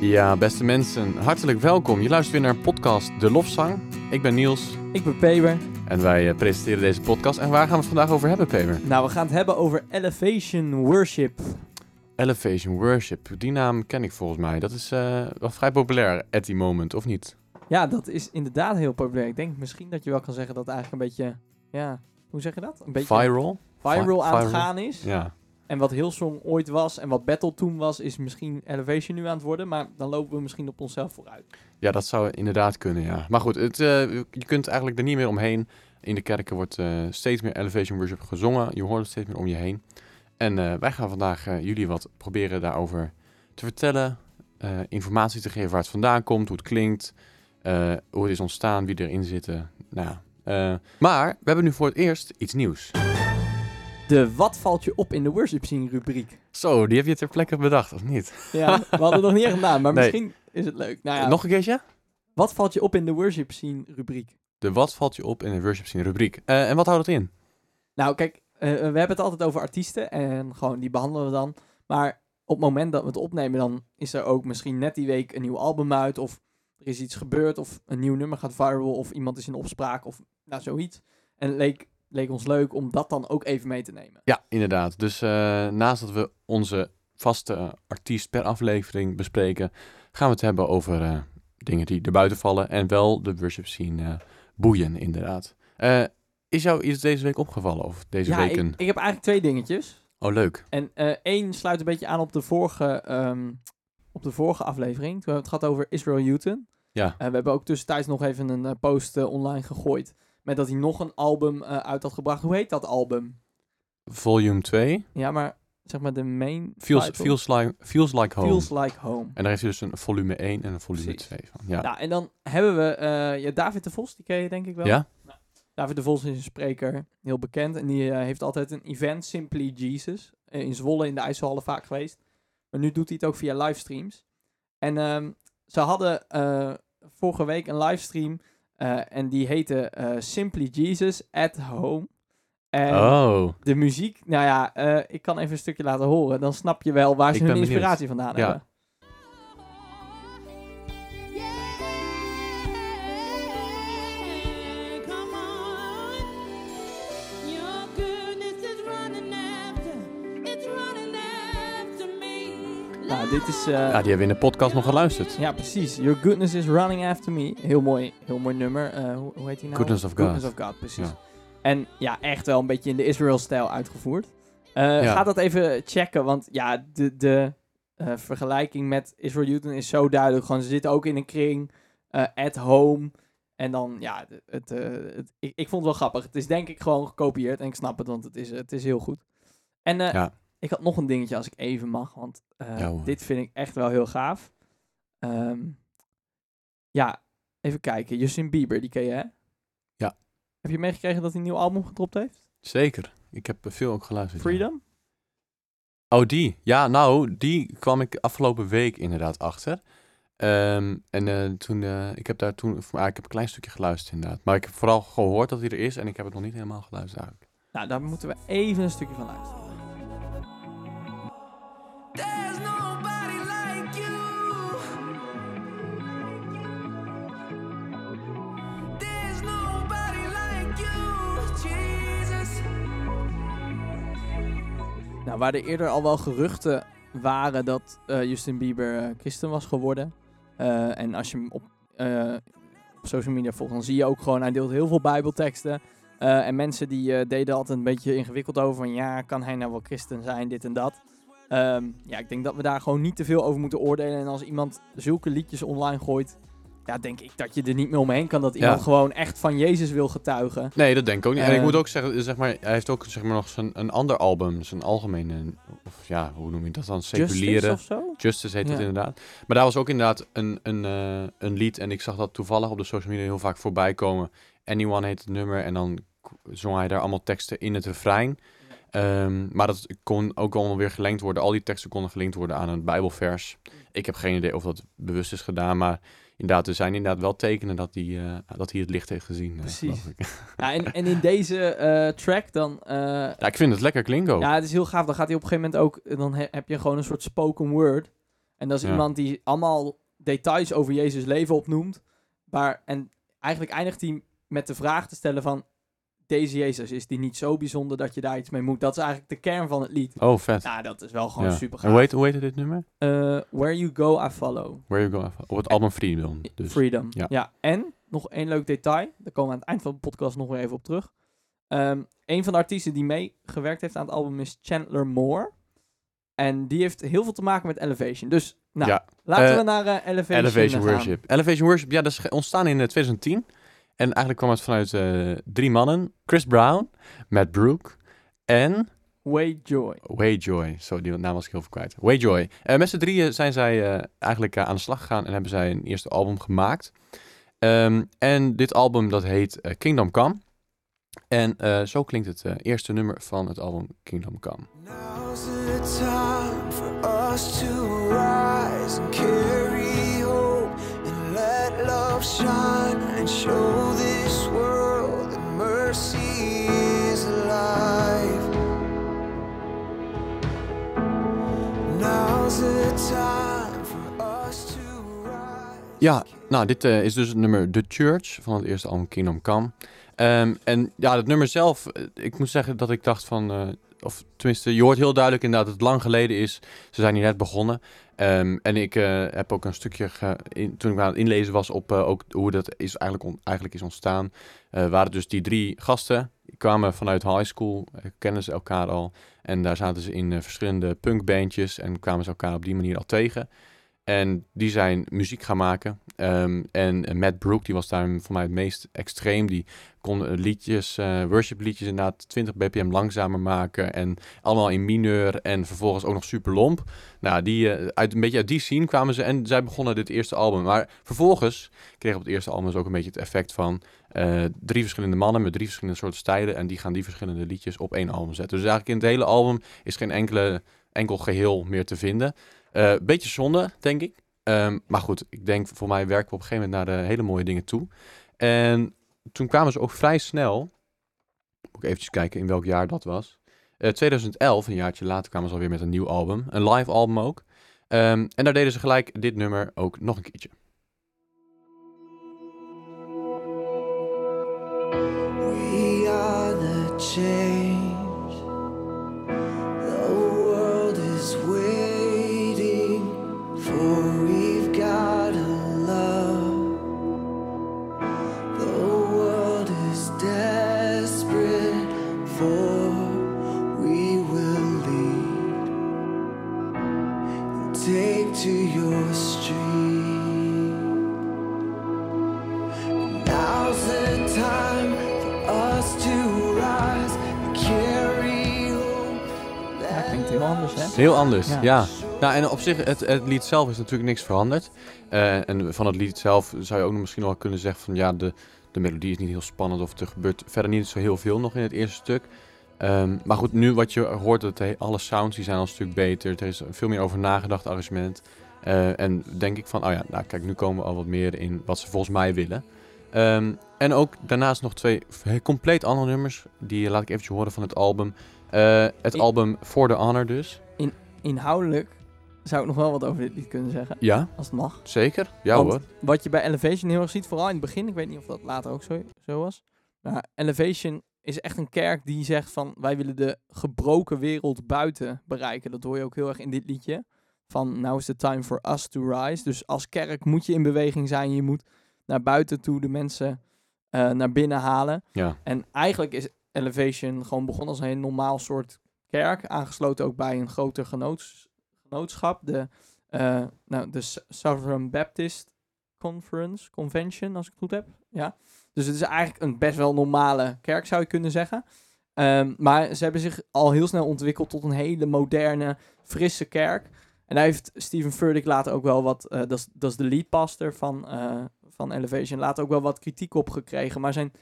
Ja, beste mensen, hartelijk welkom. Je luistert weer naar podcast De Lofzang. Ik ben Niels Ik ben Peber. en wij eh, presenteren deze podcast. En waar gaan we het vandaag over hebben, Peter? Nou, we gaan het hebben over Elevation Worship. Elevation Worship. Die naam ken ik volgens mij. Dat is eh, wel vrij populair at the moment, of niet? Ja, dat is inderdaad heel populair. Ik denk misschien dat je wel kan zeggen dat het eigenlijk een beetje, ja, hoe zeg je dat? Een beetje Viral? viral aan het gaan is. Ja. En wat Hillsong ooit was en wat Battle toen was, is misschien Elevation nu aan het worden. Maar dan lopen we misschien op onszelf vooruit. ja, dat zou inderdaad kunnen, ja. Maar goed, het, eh, je kunt eigenlijk er niet meer omheen. In de kerken wordt eh, steeds meer Elevation Worship gezongen. Je hoort het steeds meer om je heen. En eh, wij gaan vandaag jullie wat proberen daarover te vertellen. informatie te geven waar het vandaan komt, hoe het klinkt, hoe het is ontstaan, wie erin zitten. Nou, maar we hebben nu voor het eerst iets nieuws. De Wat valt je op in de worship scene rubriek. Zo, die heb je ter plekke bedacht, of niet? Ja, we hadden het nog niet echt gedaan, maar Nee. misschien is het leuk. Nou ja, Nog een keertje? wat valt je op in de worship scene rubriek? De wat valt je op in de worship scene rubriek. Eh, en wat houdt het in? Nou, kijk, eh, we hebben het altijd over artiesten en gewoon die behandelen we dan. Maar op het moment dat we het opnemen, dan is er ook misschien net die week een nieuw album uit. Of er is iets gebeurd, of een nieuw nummer gaat viral, of iemand is in opspraak, of nou zoiets. En het leek, leek ons leuk om dat dan ook even mee te nemen. Ja, inderdaad. Dus eh, naast dat we onze vaste eh, artiest per aflevering bespreken, gaan we het hebben over eh, dingen die er buiten vallen en wel de worship scene boeien, inderdaad. Is jou iets deze week opgevallen of deze ja, ik, weken? ik heb eigenlijk twee dingetjes. Oh, leuk. En één sluit een beetje aan op de vorige, ehm, op de vorige aflevering. Toen hebben we het gehad over Israel Newton. Ja. We hebben ook tussentijds nog even een post online gegooid. Met dat hij nog een album eh, uit had gebracht. Hoe heet dat album? Volume 2. Ja, maar zeg maar de main Feels, title. feels, like, feels like home. Feels Like Home. En daar heeft hij dus een volume 1 en een volume Precies. 2 van. Ja. Nou, en dan hebben we ja, David de Vos, die ken je denk ik wel. ja? David de Vos is een spreker, heel bekend. En die eh, heeft altijd een event, Simply Jesus. in Zwolle in de IJsselhallen vaak geweest. Maar nu doet hij het ook via livestreams. En ehm, ze hadden vorige week een livestream. Eh, en die heette eh, Simply Jesus at Home. En Oh, de muziek, nou ja, eh, ik kan even een stukje laten horen. Dan snap je wel waar ze Ik hun benieuwd. inspiratie vandaan Ja. hebben. Dit is... eh, ja, die hebben we in de podcast nog geluisterd. Ja, precies. Your goodness is running after me. Heel mooi, heel mooi nummer. Eh, hoe, hoe heet die nou? Goodness of God. Goodness of God, precies. Ja. En ja, echt wel een beetje in de Israel-stijl uitgevoerd. Eh, Ja. Ga dat even checken, want ja, de, de eh, vergelijking met Israel Newton is zo duidelijk. Gewoon, ze zitten ook in een kring, eh, at home. En dan, ja, het, het, eh, het- ik, ik vond het wel grappig. Het is denk ik gewoon gekopieerd en ik snap het, want het is, het is heel goed. En eh, Ja. Ik had nog een dingetje als ik even mag, want eh, Ja, dit vind ik echt wel heel gaaf. Ehm, ja, even kijken. Justin Bieber, die ken je hè? Ja. Heb je meegekregen dat hij een nieuw album gedropt heeft? Zeker. Ik heb veel ook geluisterd. ja. Freedom? Oh, die. Ja, nou, die kwam ik afgelopen week inderdaad achter. Ehm, en eh, toen, eh, ik heb daar toen, ah, ik heb een klein stukje geluisterd inderdaad. Maar ik heb vooral gehoord dat hij er is en ik heb het nog niet helemaal geluisterd eigenlijk. Nou, daar moeten we even een stukje van luisteren. Nou, waar er eerder al wel geruchten waren dat eh, Justin Bieber eh, christen was geworden. Eh, en als je hem op, op social media volgt, dan zie je ook gewoon, hij deelt heel veel bijbelteksten. En mensen die deden altijd een beetje ingewikkeld over van, ja, kan hij nou wel christen zijn, dit en dat. Ehm, ja, ik denk dat we daar gewoon niet te veel over moeten oordelen. En als iemand zulke liedjes online gooit, ja, denk ik dat je er niet meer omheen kan. Dat iemand gewoon echt van Jezus wil getuigen. Nee, dat denk ik ook niet. en ik Eh. moet ook zeggen, zeg maar, hij heeft ook zeg maar, nog zijn, een ander album, zijn algemene, of ja, hoe noem je dat dan, seculiere... Justice of zo? Justice heet het inderdaad. Maar daar was ook inderdaad een, een, eh, een lied. En ik zag dat toevallig op de social media heel vaak voorbij komen. Anyone heet het nummer. En dan zong hij daar allemaal teksten in het refrein. Ehm, maar dat kon ook allemaal weer gelinkt worden. Al die teksten konden gelinkt worden aan een bijbelvers. Ik heb geen idee of dat bewust is gedaan. Maar inderdaad, er zijn inderdaad wel tekenen dat hij, eh, dat hij het licht heeft gezien. eh, Precies. Ja, en, en in deze eh, track dan... eh, ja, ik vind het lekker klinken ook. Ja, het is heel gaaf. Dan gaat hij op een gegeven moment ook... Dan he- heb je gewoon een soort spoken word. En dat is Ja. iemand die allemaal details over Jezus leven opnoemt. Maar, en eigenlijk eindigt hij met de vraag te stellen van... Deze Jezus, is die niet zo bijzonder dat je daar iets mee moet? Dat is eigenlijk de kern van het lied. Oh, vet. Nou, dat is wel gewoon Ja. super gaaf. hoe heet, hoe heet dit nummer? Eh, Where You Go, I Follow. Where You Go. Op het album Freedom. Dus. Freedom. ja. Ja. en nog één leuk detail. Daar komen we aan het eind van de podcast nog weer even op terug. Ehm een van de artiesten die meegewerkt heeft aan het album is Chandler Moore. En die heeft heel veel te maken met Elevation. Dus nou, Ja. laten Eh, we naar eh, Elevation, Elevation gaan. Worship. Elevation Worship, ja, dat is ontstaan in eh, 2010. En eigenlijk kwam het vanuit eh, drie mannen. Chris Brown, Matt Brook en Way Joy. Wayjoy. Zo, die naam was ik heel veel kwijt. Wayjoy. Eh met z'n drieën zijn zij eh, eigenlijk aan de slag gegaan en hebben zij een eerste album gemaakt. Ehm, en dit album dat heet Kingdom Come. En eh, zo klinkt het eh, eerste nummer van het album Kingdom Come. Now's the time for us to rise and carry and show this world that mercy is alive. Time for us to. Ja, nou, dit eh, is dus het nummer The Church van het eerste album Kingdom Come. Ehm, en ja, het nummer zelf, eh, ik moet zeggen dat ik dacht van, eh, of tenminste, je hoort heel duidelijk inderdaad dat het lang geleden is. Ze zijn hier net begonnen. Ehm, en ik eh, heb ook een stukje, ge- toen ik aan het inlezen was op eh, ook hoe dat is eigenlijk, eigenlijk is ontstaan, eh, waren dus die drie gasten, die kwamen vanuit high school, kennen ze elkaar al. En daar zaten ze in verschillende punkbandjes en kwamen ze elkaar op die manier al tegen. En die zijn muziek gaan maken. Ehm, en Matt Brook, die was daar voor mij het meest extreem. Die kon eh, liedjes, eh worship liedjes inderdaad 20 bpm langzamer maken. En allemaal in mineur en vervolgens ook nog super lomp. Nou, die, eh, uit, een beetje uit die scene kwamen ze en zij begonnen dit eerste album. Maar vervolgens kreeg op het eerste album dus ook een beetje het effect van drie verschillende mannen met drie verschillende soorten stijlen. En die gaan die verschillende liedjes op één album zetten. Dus eigenlijk in het hele album is geen enkele, enkel geheel meer te vinden. Eh beetje zonde, denk ik. Ehm, maar goed, ik denk voor mij werken we op een gegeven moment naar de hele mooie dingen toe. En toen kwamen ze ook vrij snel, moet ik eventjes kijken in welk jaar dat was. Eh 2011, een jaartje later, kwamen ze alweer met een nieuw album. Een live album ook. Ehm, en daar deden ze gelijk dit nummer ook nog een keertje. We are the heel anders, ja. Ja. Nou, en op zich, het, het lied zelf is natuurlijk niks veranderd. Eh, en van het lied zelf zou je ook nog misschien wel kunnen zeggen van... ja, de, de melodie is niet heel spannend of er gebeurt verder niet zo heel veel nog in het eerste stuk. Ehm, maar goed, nu wat je hoort, dat alle sounds die zijn al een stuk beter. Er is veel meer over nagedacht, arrangement. Eh, en denk ik van, oh ja, nou kijk, nu komen we al wat meer in wat ze volgens mij willen. Ehm, en ook daarnaast nog twee compleet andere nummers. Die laat ik eventjes horen van het album. Eh, het album For The Honor dus. Inhoudelijk zou ik nog wel wat over dit lied kunnen zeggen, Ja, als het mag. zeker. Ja Want hoor. Wat je bij Elevation heel erg ziet, vooral in het begin, ik weet niet of dat later ook zo, zo was. Maar Elevation is echt een kerk die zegt van wij willen de gebroken wereld buiten bereiken. Dat hoor je ook heel erg in dit liedje. Van now is the time for us to rise. Dus als kerk moet je in beweging zijn. Je moet naar buiten toe de mensen eh, naar binnen halen. Ja. En eigenlijk is Elevation gewoon begonnen als een heel normaal soort kerk. Aangesloten ook bij een groter genoots, genootschap. De, eh, nou, de S- Southern Baptist Conference, Convention, als ik het goed heb. Ja. Dus het is eigenlijk een best wel normale kerk, zou je kunnen zeggen. Ehm, maar ze hebben zich al heel snel ontwikkeld tot een hele moderne, frisse kerk. En daar heeft Steven Furtick later ook wel wat, eh, dat is- dat is de lead pastor van, eh, van Elevation, later ook wel wat kritiek op gekregen. Maar zijn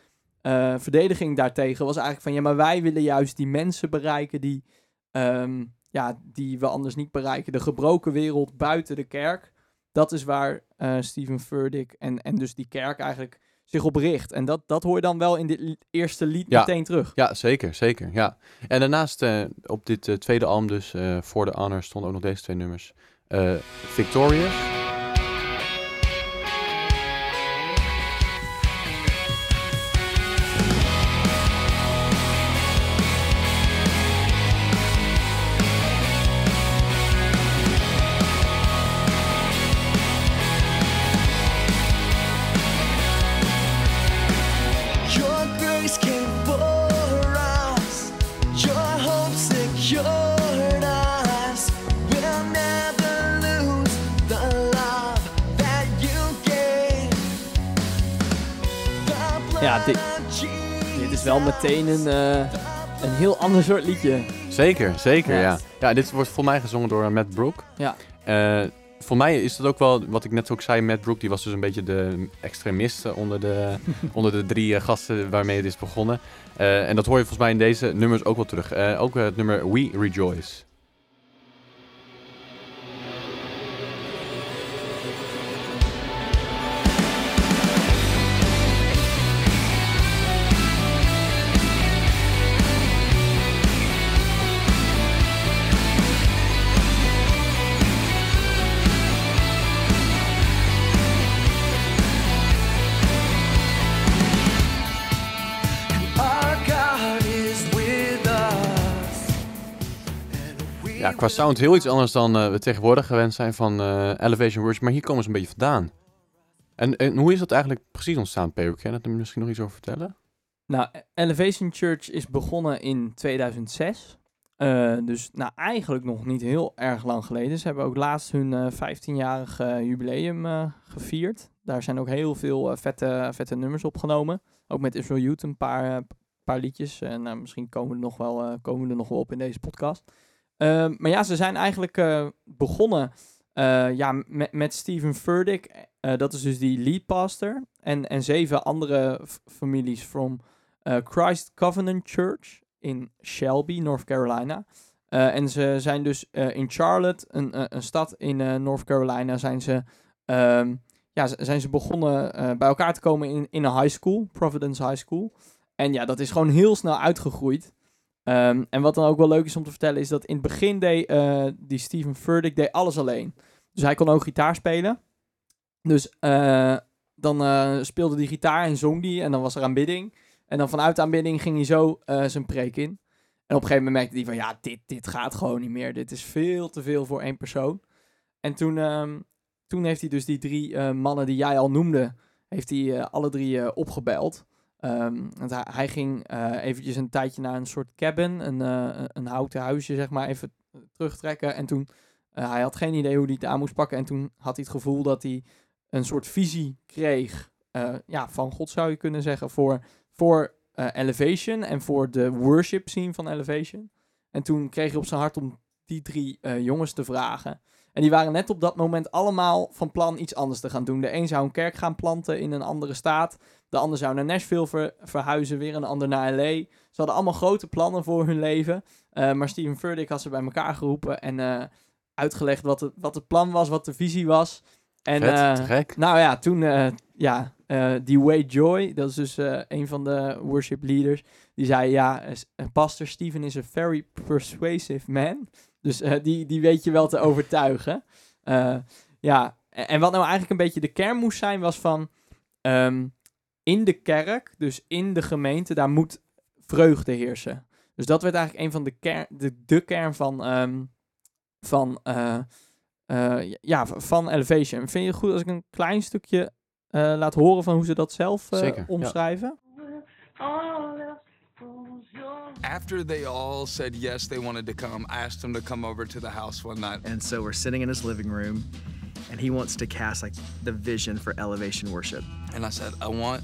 eh, verdediging daartegen was eigenlijk van, ja, maar wij willen juist die mensen bereiken die, ehm, ja, die we anders niet bereiken. De gebroken wereld buiten de kerk. Dat is waar eh, Steven Furtick en, en dus die kerk eigenlijk zich op richt. En dat, dat hoor je dan wel in dit eerste lied Ja. meteen terug. Ja, zeker, zeker. Ja. En daarnaast eh, op dit tweede album dus, For The Honor, stonden ook nog deze twee nummers. Victorious. Meteen een, eh, een heel ander soort liedje. Zeker, zeker, Ja. ja. Ja, dit wordt voor mij gezongen door Matt Brook. Ja. Eh, voor mij is dat ook wel, wat ik net ook zei, Matt Brook, die was dus een beetje de extremist eh, onder de, onder de drie eh, gasten waarmee het is begonnen. Eh, en dat hoor je volgens mij in deze nummers ook wel terug. Eh, ook eh, het nummer We Rejoice. Ja, qua sound heel iets anders dan eh, we tegenwoordig gewend zijn van eh, Elevation Worship, maar hier komen ze een beetje vandaan. En, en hoe is dat eigenlijk precies ontstaan, Pedro? Kan je daar misschien nog iets over vertellen? Nou, Elevation Church is begonnen in 2006. Eh, dus nou, eigenlijk nog niet heel erg lang geleden. Ze hebben ook laatst hun eh 15-jarig eh, jubileum gevierd. Daar zijn ook heel veel vette, vette nummers opgenomen. Ook met Israel Youth een paar, paar liedjes. En misschien komen er nog wel, komen er nog wel op in deze podcast. Ehm, maar ja, ze zijn eigenlijk eh, begonnen eh, ja, met, met Steven Furtick. Eh, dat is dus die lead pastor. En, en zeven andere families from Christ Covenant Church in Shelby, North Carolina. En ze zijn dus in Charlotte, een, een stad in North Carolina, zijn ze, ehm, ja, zijn ze begonnen bij elkaar te komen in, in een high school, Providence High School. En ja, dat is gewoon heel snel uitgegroeid. Ehm, en wat dan ook wel leuk is om te vertellen, is dat in het begin deed eh, die Steven Furtick deed alles alleen. Dus hij kon ook gitaar spelen. Dus eh, dan eh, speelde hij gitaar en zong die en dan was er aanbidding. En dan vanuit de aanbidding ging hij zo zijn preek in. En op een gegeven moment merkte hij van, ja, dit, dit gaat gewoon niet meer. Dit is veel te veel voor één persoon. En toen, ehm, toen heeft hij dus die drie mannen die jij al noemde, heeft hij alle drie opgebeld. Ehm, want hij, ging eh, eventjes een tijdje naar een soort cabin, een, eh, een houten huisje, zeg maar, even terugtrekken. En toen, eh, hij had geen idee hoe hij het aan moest pakken. En toen had hij het gevoel dat hij een soort visie kreeg, eh, ja, van God zou je kunnen zeggen, voor, voor eh, Elevation en voor de worship scene van Elevation. En toen kreeg hij op zijn hart om die drie eh, jongens te vragen. En die waren net op dat moment allemaal van plan iets anders te gaan doen. De een zou een kerk gaan planten in een andere staat. De ander zou naar Nashville ver- verhuizen, weer een ander naar LA. Ze hadden allemaal grote plannen voor hun leven. Eh, maar Steven Furtick had ze bij elkaar geroepen en eh, uitgelegd wat het, wat het plan was, wat de visie was. En, Vet, te gek. nou ja, toen, ja, die Way Joy, dat is dus een van de worship leaders, die zei, ja, Pastor Steven is a very persuasive man. Dus eh, die, die weet je wel te overtuigen. Eh, ja, en, wat nou eigenlijk een beetje de kern moest zijn, was van, ehm, in de kerk, dus in de gemeente, daar moet vreugde heersen. Dus dat werd eigenlijk een van de kern, de, de kern van, ehm, van eh, eh, ja, v- van Elevation. Vind je het goed als ik een klein stukje eh, laat horen van hoe ze dat zelf eh, Zeker, ja. After they all said yes, they wanted to come, I asked them to come over to the house one night. And so we're sitting in his living room, and he wants to cast like the vision for elevation worship. And I said, I want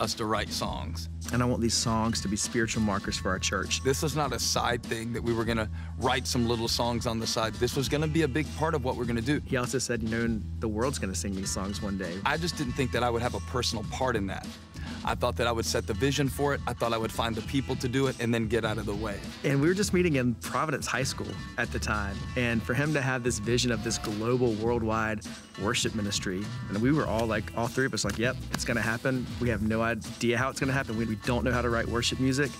us to write songs. And I want these songs to be spiritual markers for our church. This was not a side thing that we were going to write some little songs on the side. This was going to be a big part of what we're going to do. He also said, you know, the world's going to sing these songs one day. I just didn't think that I would have a personal part in that. I thought that I would set the vision for it. I thought I would find the people to do it and then get out of the way. And we were just meeting in Providence High School at the time. And for him to have this vision of this global, worldwide worship ministry, and we were all like, all three of us, like, yep, it's going to happen. We have no idea how it's going to happen. We, we don't know how to write worship music.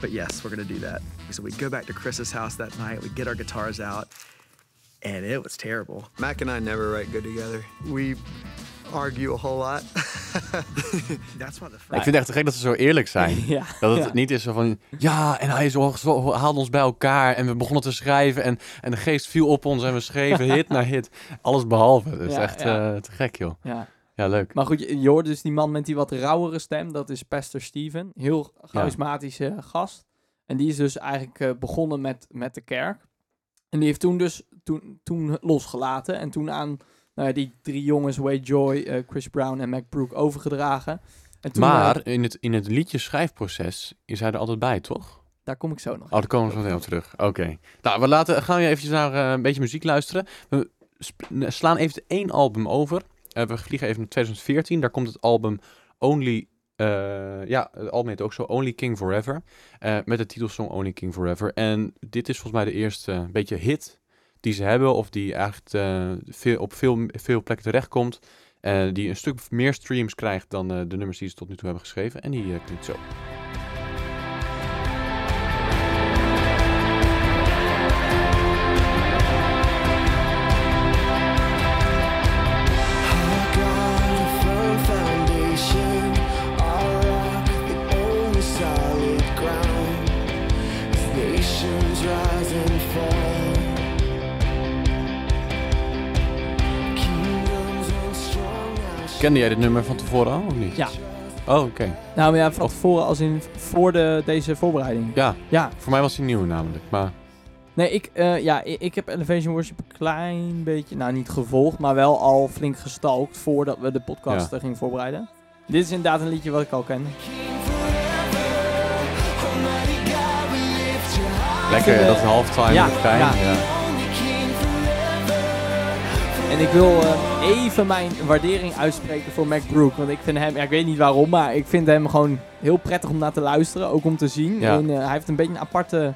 But yes, we're going to do that. So we go back to Chris's house that night. We get our guitars out. and it was terrible. Mac and I never write good together. We argue a whole lot. That's why the Ik vind het echt te gek dat ze zo eerlijk zijn. ja. Dat het ja. niet is zo van, ja, en hij haalde ons bij elkaar en we begonnen te schrijven en, en de geest viel op ons en we schreven hit na hit. Alles behalve. Dat is Ja, echt ja. eh, te gek, joh. Ja. Ja, leuk. Maar goed, je, je hoort dus die man met die wat rauwere stem. Dat is Pastor Steven. Heel charismatische gast. En die is dus eigenlijk eh, begonnen met, met de kerk. En die heeft toen dus toen, toen losgelaten. En toen aan ja, die drie jongens, Wade Joy, eh, Chris Brown en Mac Brook, overgedragen. En toen, Maar eh, in het, in het liedje schrijfproces is hij er altijd bij, toch? daar kom ik zo nog. Oh, daar komen we zo meteen op terug. Oké. Nou, we laten, gaan we eventjes naar eh, een beetje muziek luisteren. We slaan even één album over. Eh, we vliegen even naar 2014. Daar komt het album Only... eh, ja, het album heet ook zo, Only King Forever. eh, met de titelsong Only King Forever. En dit is volgens mij de eerste eh, beetje hit die ze hebben. Of die eigenlijk eh, veel, op veel, veel plekken terechtkomt. eh die een stuk meer streams krijgt dan eh, de nummers die ze tot nu toe hebben geschreven. En die klinkt zo. Kende jij dit nummer van tevoren al of niet? Ja. Oh, oké. Nou maar ja, van Of- tevoren als in voor de, deze voorbereiding. Ja, Ja, voor mij was hij nieuw namelijk. Maar nee, ik, eh, ja, ik, ik heb Elevation Worship een klein beetje, nou niet gevolgd, maar wel al flink gestalkt voordat we de podcast Ja. eh, gingen voorbereiden. Dit is inderdaad een liedje wat ik al ken. lekker dat eh, halftime ja, ja. Ja. En ik wil eh, even mijn waardering uitspreken voor Mac Brook. Want ik vind hem, ja, ik weet niet waarom, maar ik vind hem gewoon heel prettig om naar te luisteren. Ook om te zien. Ja. En, eh, hij heeft een beetje een aparte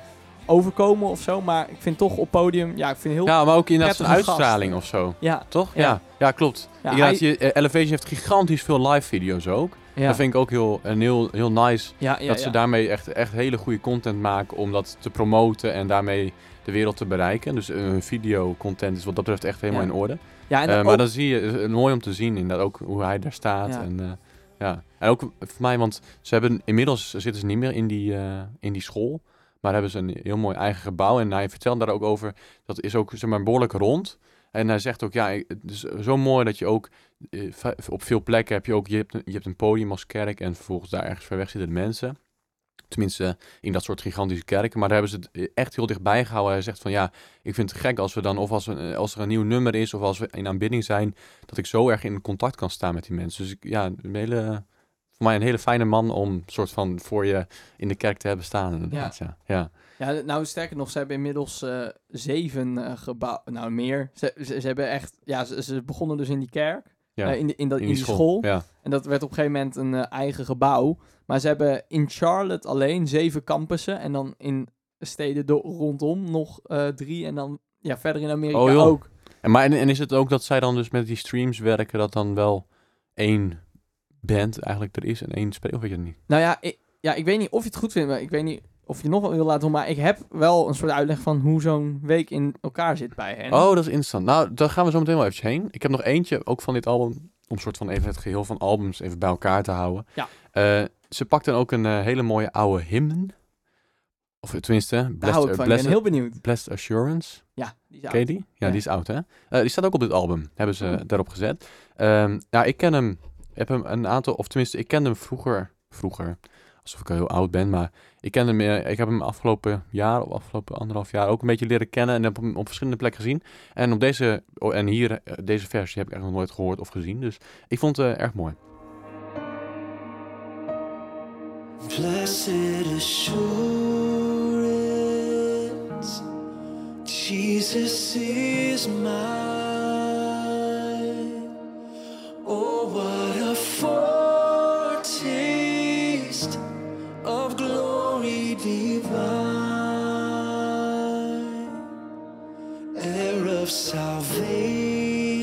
overkomen of zo. Maar ik vind toch op podium, ja, ik vind heel... ja, maar ook inderdaad zijn uitstraling gast. of zo. Ja, Toch? Ja. Ja, ja, klopt. Inderdaad, hij- je, eh, Elevation heeft gigantisch veel live video's ook. ja, Dat vind ik ook heel, heel, heel nice. ja, ja, dat ze daarmee echt, echt hele goede content maken om dat te promoten en daarmee de wereld te bereiken. Dus eh, hun video content is wat dat betreft echt helemaal Ja. in orde. Ja, en Eh, ook- maar dan zie je, is mooi om te zien inderdaad ook hoe hij daar staat. Ja. En, eh, ja. en ook voor mij, want ze hebben inmiddels zitten ze niet meer in die, eh, in die school. Maar hebben ze een heel mooi eigen gebouw. En hij vertelt daar ook over, dat is ook zeg maar, behoorlijk rond. En hij zegt ook, ja, het is zo mooi dat je ook eh, op veel plekken heb je ook, je hebt, een, je hebt een podium als kerk en vervolgens daar ergens ver weg zitten mensen. Tenminste, in dat soort gigantische kerken. Maar daar hebben ze het echt heel dichtbij gehouden. Hij zegt van ja, ik vind het gek als we dan, of als, we, als er een nieuw nummer is, of als we in aanbidding zijn, dat ik zo erg in contact kan staan met die mensen. Dus ik, ja, een hele, voor mij een hele fijne man om soort van voor je in de kerk te hebben staan. Inderdaad, ja. ja. Ja, nou sterker nog, ze hebben inmiddels eh, zeven eh gebouwen, nou meer. Ze, ze, ze hebben echt, ja, ze, ze begonnen dus in die kerk, ja. eh, in, de, in, dat, in die, school. Ja. En dat werd op een gegeven moment een eh, eigen gebouw. Maar ze hebben in Charlotte alleen zeven campussen. En dan in steden do- rondom nog eh, drie. En dan ja, verder in Amerika Oh, ook. En, maar, en, en is het ook dat zij dan dus met die streams werken, dat dan wel één band eigenlijk er is en één speler, of weet je het niet? Nou ja ik, ja, ik weet niet of je het goed vindt. Maar ik weet niet of je nog wat wil laten horen. Maar ik heb wel een soort uitleg van hoe zo'n week in elkaar zit bij hen. Oh, dat is interessant. Nou, daar gaan we zo meteen wel even heen. Ik heb nog eentje, ook van dit album, om soort van even het geheel van albums even bij elkaar te houden. Ja. Eh, ze pakten ook een eh, hele mooie oude hymn. Of tenminste, Daar Blessed, hou ik van. Ik ben Blessed, heel benieuwd. Blessed Assurance. Ja, die is oud. die? Ja, Ja. die is oud, hè? Eh, die staat ook op dit album. Hebben ze Oh. daarop gezet. Ehm, ja, ik ken hem. Heb hem een aantal, of tenminste, ik kende hem vroeger. Vroeger. Alsof ik al heel oud ben, maar ik ken hem. eh, Ik heb hem afgelopen jaar of afgelopen anderhalf jaar ook een beetje leren kennen en heb hem op verschillende plekken gezien. En op deze oh, en hier eh, deze versie heb ik echt nog nooit gehoord of gezien. Dus ik vond het eh, erg mooi. Blessed assurance, Jesus is mine. Oh, of salvation.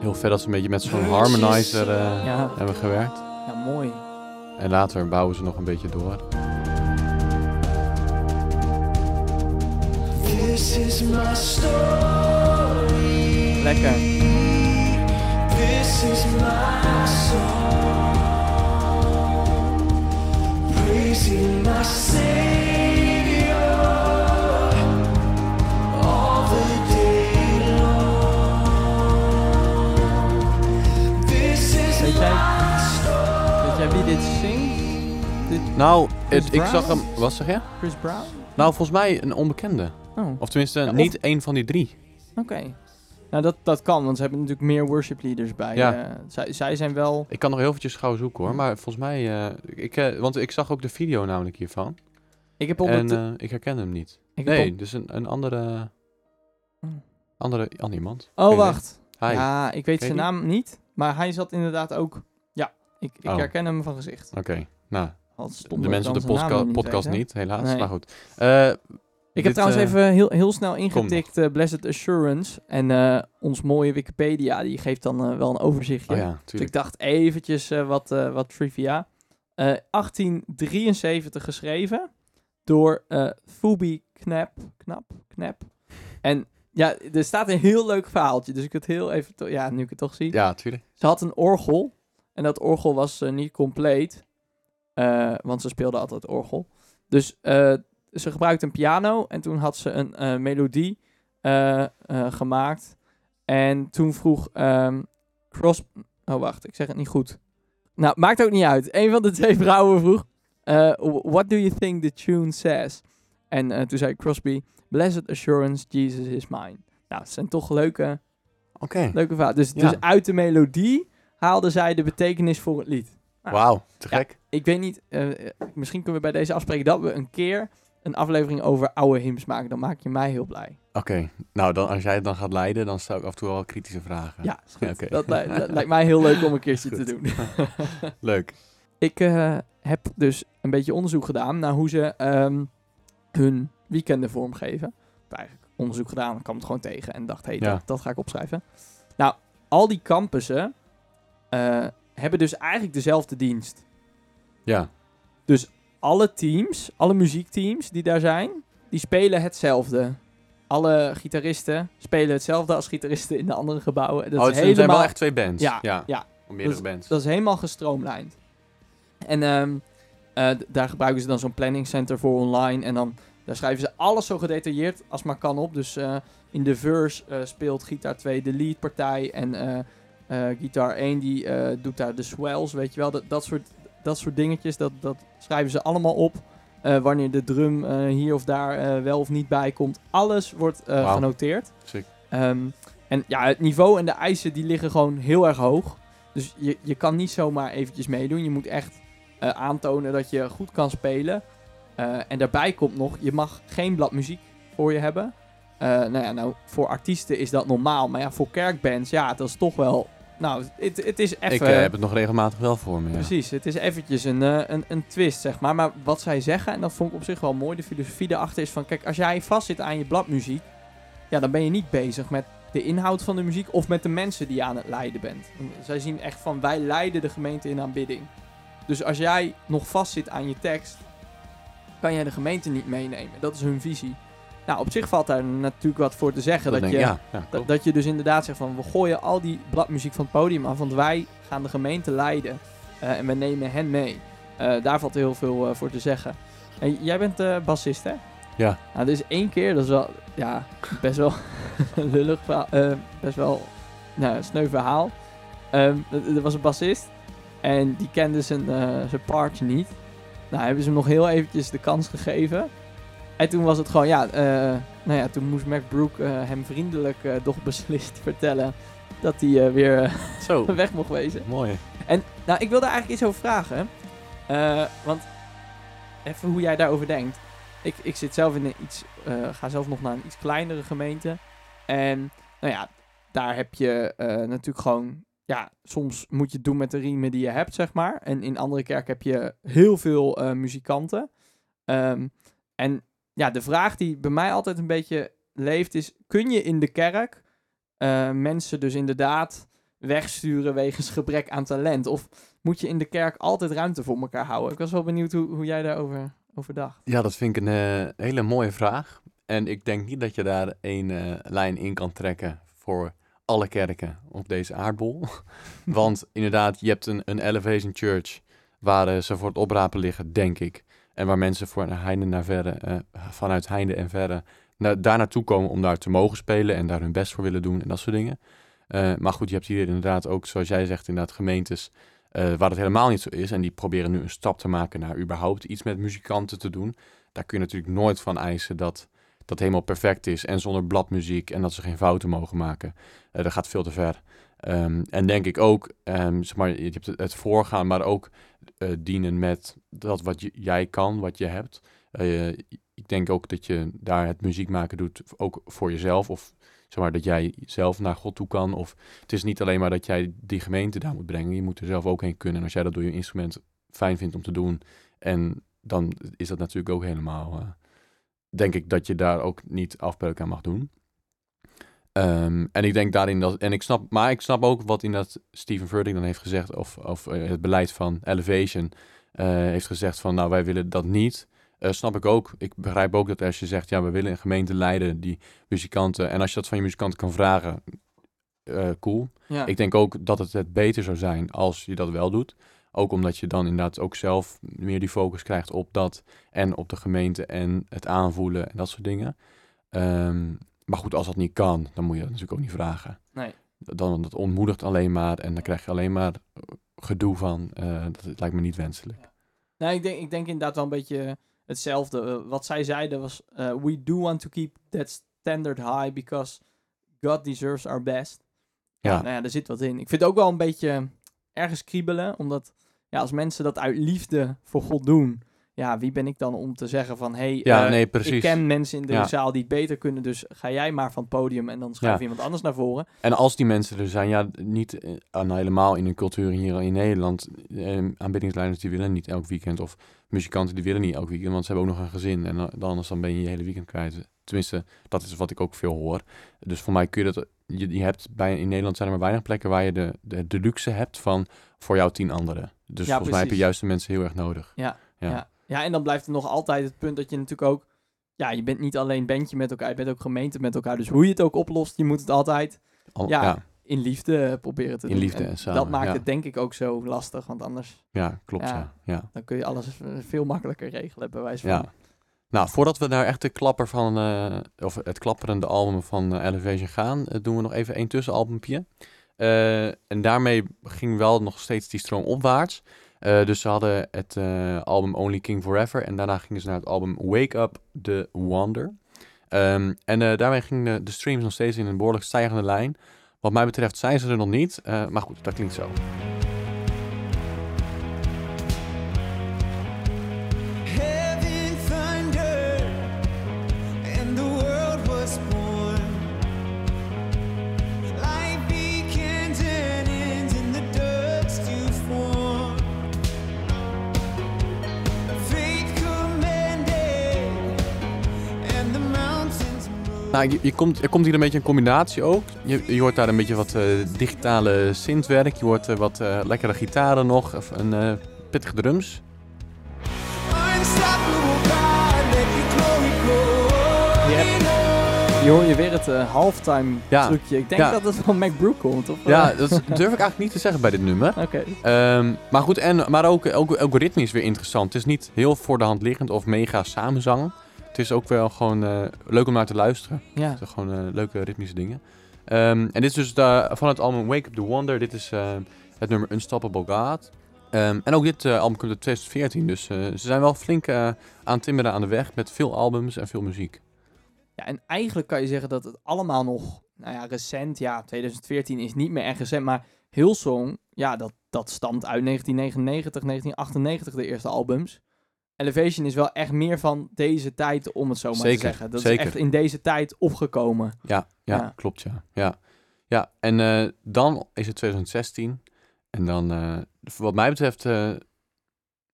Heel vet dat ze een beetje met zo'n harmonizer eh, Ja. hebben gewerkt. Ja, mooi. En later bouwen ze nog een beetje door. This This is my story. Lekker. This is my song. Praising my Savior jij wie dit zingt? Dit Nou, het- ik zag hem... Wat zeg je? Chris Brown? Nou, volgens mij een onbekende. Oh, Of tenminste, Ja, of- niet één van die drie. oké. Nou, dat, dat kan, want ze hebben natuurlijk meer worship leaders bij. Ja. eh, zij, zij zijn wel... Ik kan nog heel eventjes gauw zoeken hoor. Maar volgens mij... eh, ik, eh, want ik zag ook de video namelijk hiervan. Ik heb op En ik herken hem niet. ik Nee, op- dus een, een andere... Hmm. Andere, ander iemand. oh, idee. wacht. Hi. Ja, ik weet Ken zijn naam niet. Maar hij zat inderdaad ook... Ik, ik Oh. herken hem van gezicht. Oké, nou, Al de mensen op dan de zijn naam podcast niet, helaas. Nee. Maar goed. Eh, Ik dit, heb trouwens eh, even heel, heel snel ingetikt eh, Blessed Assurance. En eh, ons mooie Wikipedia, die geeft dan eh, wel een overzichtje. Oh ja, Dus ik tuurlijk. dacht eventjes eh, wat, eh, wat trivia. Eh 1873 geschreven door eh Phoebe Knap. Knap? Knap. En ja, er staat een heel leuk verhaaltje. Dus ik het heel even... to- ja, nu ik het toch zie. Ja, tuurlijk. Ze had een orgel. En dat orgel was eh, niet compleet. eh, want ze speelde altijd orgel. Dus eh, ze gebruikte een piano. En toen had ze een melodie gemaakt. En toen vroeg ehm Cross... Oh, wacht. Ik zeg het niet goed. Nou, maakt ook niet uit. Een van de twee vrouwen vroeg... what do you think the tune says? En toen zei Crosby... Blessed assurance, Jesus is mine. Nou, het zijn toch leuke, Oké. leuke verhalen. Dus, Ja. dus uit de melodie haalde zij de betekenis voor het lied. Nou, Wauw, te Ja. gek. Ik weet niet, eh, misschien kunnen we bij deze afspreken dat we een keer een aflevering over oude hymns maken. Dan maak je mij heel blij. Oké, nou dan, als jij het dan gaat leiden, dan stel ik af en toe wel kritische vragen. Ja, is goed. Dat, li- dat lijkt mij heel leuk om een keertje te doen. Leuk. ik eh, heb dus een beetje onderzoek gedaan naar hoe ze ehm, hun weekenden vormgeven. Ik heb eigenlijk onderzoek gedaan, kwam het gewoon tegen en dacht, hé, hey, Ja. dat, dat ga ik opschrijven. Nou, al die campussen eh, hebben dus eigenlijk dezelfde dienst. Ja, alle teams, alle muziekteams die daar zijn, die spelen hetzelfde. Alle gitaristen spelen hetzelfde als gitaristen in de andere gebouwen. Dat oh, is het zijn helemaal, wel echt twee bands. Ja, ja. ja. Meerdere Dat bands. dat is helemaal gestroomlijnd. En ehm, eh, daar gebruiken ze dan zo'n planning center voor online. En dan daar schrijven ze alles zo gedetailleerd als maar kan op. Dus eh, in de verse speelt gitaar 2 de leadpartij. En eh gitaar 1 die eh, doet daar de swells, weet je wel. Dat, dat, soort, dat soort dingetjes, dat, dat schrijven ze allemaal op. Eh, wanneer de drum hier of daar wel of niet bij komt. Alles wordt genoteerd. Ehm, en ja, het niveau en de eisen die liggen gewoon heel erg hoog. Dus je, je kan niet zomaar eventjes meedoen. Je moet echt aantonen dat je goed kan spelen. En daarbij komt nog, je mag geen blad muziek voor je hebben. Nou ja, nou, voor artiesten is dat normaal. Maar ja, voor kerkbands, ja, dat is toch wel... Nou, het, het is even... Ik eh, heb het nog regelmatig wel voor me, ja. Precies, het is eventjes een, eh, een, een twist, zeg maar. Maar wat zij zeggen, en dat vond ik op zich wel mooi, de filosofie erachter is van... Kijk, als jij vastzit aan je bladmuziek, ja, dan ben je niet bezig met de inhoud van de muziek of met de mensen die je aan het leiden bent. Zij zien echt van, wij leiden de gemeente in aanbidding. Dus als jij nog vastzit aan je tekst, kan jij de gemeente niet meenemen. Dat is hun visie. Nou, op zich valt daar natuurlijk wat voor te zeggen. Dat je, ik, ja, ja, dat, je dus inderdaad zegt van we gooien al die bladmuziek van het podium af, want wij gaan de gemeente leiden eh, en we nemen hen mee. Eh, daar valt heel veel eh, voor te zeggen. En jij bent bassist, hè? Ja. Nou, dit is één keer, dat is wel, ja, best wel een lullig verhaal, best wel, nou, een sneu verhaal. Ehm, er was een bassist en die kende zijn, zijn part niet. Nou, hebben ze hem nog heel eventjes de kans gegeven. En toen was het gewoon, ja, eh, nou ja, toen moest Mac Brook eh, hem vriendelijk eh, doch beslist vertellen dat hij weer Zo, weg mocht wezen. mooi. En nou, ik wilde eigenlijk iets over vragen. Want even hoe jij daarover denkt. Ik, ik zit zelf in een iets, ga zelf nog naar een iets kleinere gemeente. En nou ja, daar heb je natuurlijk gewoon, ja, soms moet je het doen met de riemen die je hebt, zeg maar. En in andere kerken heb je heel veel muzikanten. Ehm, en ja, de vraag die bij mij altijd een beetje leeft is, kun je in de kerk eh, mensen dus inderdaad wegsturen wegens gebrek aan talent? Of moet je in de kerk altijd ruimte voor elkaar houden? Ik was wel benieuwd hoe, hoe jij daarover over dacht. Ja, dat vind ik een eh, hele mooie vraag. En ik denk niet dat je daar één eh, lijn in kan trekken voor alle kerken op deze aardbol. Want inderdaad, je hebt een, een Elevation Church waar ze voor het oprapen liggen, denk ik. En waar mensen voor heinde naar verre, eh, vanuit heinde en verre daar naartoe komen om daar te mogen spelen en daar hun best voor willen doen en dat soort dingen. Eh, maar goed, je hebt hier inderdaad ook, zoals jij zegt, inderdaad gemeentes eh, waar het helemaal niet zo is. En die proberen nu een stap te maken naar überhaupt iets met muzikanten te doen. Daar kun je natuurlijk nooit van eisen dat dat helemaal perfect is en zonder bladmuziek en dat ze geen fouten mogen maken. Eh, dat gaat veel te ver. Ehm, en denk ik ook, ehm, zeg maar, je hebt het voorgaan, maar ook eh, dienen met dat wat jij kan, wat je hebt. Eh, ik denk ook dat je daar het muziek maken doet, ook voor jezelf. Of zeg maar dat jij zelf naar God toe kan. Of het is niet alleen maar dat jij die gemeente daar moet brengen. Je moet er zelf ook heen kunnen. En als jij dat door je instrument fijn vindt om te doen. En dan is dat natuurlijk ook helemaal. eh, denk ik dat je daar ook niet afbreuk aan mag doen. Ehm, en ik denk daarin dat. En ik snap, maar ik snap ook wat in dat Steven Furtick dan heeft gezegd. Of, of eh, het beleid van Elevation eh, heeft gezegd van nou wij willen dat niet. Eh, snap ik ook. Ik begrijp ook dat als je zegt ja we willen een gemeente leiden die muzikanten. En als je dat van je muzikanten kan vragen. cool. Ja. Ik denk ook dat het het beter zou zijn als je dat wel doet. Ook omdat je dan inderdaad ook zelf meer die focus krijgt op dat. En op de gemeente en het aanvoelen en dat soort dingen. Ehm, maar goed, als dat niet kan, dan moet je dat natuurlijk ook niet vragen. Nee. Dan dat ontmoedigt alleen maar en dan krijg je alleen maar eh, gedoe van. eh, dat lijkt me niet wenselijk. Nee, ik denk, ik denk inderdaad wel een beetje hetzelfde. Eh, wat zij zeiden was: We do want to keep that standard high because God deserves our best. Ja. Nou ja, er zit wat in. Ik vind het ook wel een beetje ergens kriebelen, omdat ja, als mensen dat uit liefde voor God doen, ja, wie ben ik dan om te zeggen van: hey, Ja, eh, nee, ik ken mensen in de Ja. zaal die het beter kunnen, dus ga jij maar van het podium en dan schuif Ja. iemand anders naar voren. En als die mensen er zijn, ja, niet eh, nou, helemaal in een cultuur hier in Nederland. Eh, aanbiddingsleiders die willen niet elk weekend. Of muzikanten die willen niet elk weekend, want ze hebben ook nog een gezin. En dan, anders dan ben je je hele weekend kwijt. Tenminste, dat is wat ik ook veel hoor. Dus voor mij kun je dat. Je, je hebt bij, in Nederland zijn er maar weinig plekken waar je de, de, de luxe hebt van voor jou tien anderen. Dus Ja, volgens mij heb je juist de mensen heel erg nodig. Ja, Ja. Ja. en dan blijft er nog altijd het punt dat je natuurlijk ook... Ja, je bent niet alleen bandje met elkaar, je bent ook gemeente met elkaar. Dus hoe je het ook oplost, je moet het altijd Al- Ja, ja, in liefde proberen te In doen. liefde en samen, Dat maakt ja. het denk ik ook zo lastig, want anders ja, klopt. Ja. Ja. Dan kun je alles veel makkelijker regelen, bij wijze van. Ja. Nou, voordat we naar echt de klapper van, eh, of het klapperende album van eh, Elevation gaan, eh, doen we nog even één tussenalbumpje. En daarmee ging wel nog steeds die stroom opwaarts. Eh, dus ze hadden het eh, album Only King Forever en daarna gingen ze naar het album Wake Up The Wonder. Ehm, en eh, daarmee gingen de, de streams nog steeds in een behoorlijk stijgende lijn. Wat mij betreft zijn ze er nog niet, maar goed, dat klinkt zo. Nou, je, je komt, er komt hier een beetje een combinatie ook. Je, je hoort daar een beetje wat eh, digitale synthwerk. Je hoort eh, wat eh, lekkere gitaren nog. Of een pittige drums. Je hoor je weer het eh, halftime Ja. trucje. Ik denk Ja. dat het van MacBrook komt, of? Ja, dat durf ik eigenlijk niet te zeggen bij dit nummer. Oké. Ehm, maar goed, en, maar ook, ook, ook ritmisch weer interessant. Het is niet heel voor de hand liggend of mega samenzang. Het is ook wel gewoon eh, leuk om naar te luisteren. Ja. Het zijn gewoon eh, leuke ritmische dingen. Ehm, en dit is dus de, van het album Wake Up The Wonder. Dit is eh, het nummer Unstoppable God. Ehm, en ook dit album komt uit 2014. Dus ze zijn wel flink aan het timmeren aan de weg. Met veel albums en veel muziek. ja, en eigenlijk kan je zeggen dat het allemaal nog, nou ja, recent, ja, 2014 is niet meer echt recent, maar Hillsong, ja, dat, dat stamt uit 1999, 1998, de eerste albums. Elevation is wel echt meer van deze tijd, om het zo maar Zeker, te zeggen. Dat zeker. is echt in deze tijd opgekomen. Ja, ja, Ja. klopt ja. Ja, ja. en eh, dan is het 2016. En dan, eh, wat mij betreft, eh,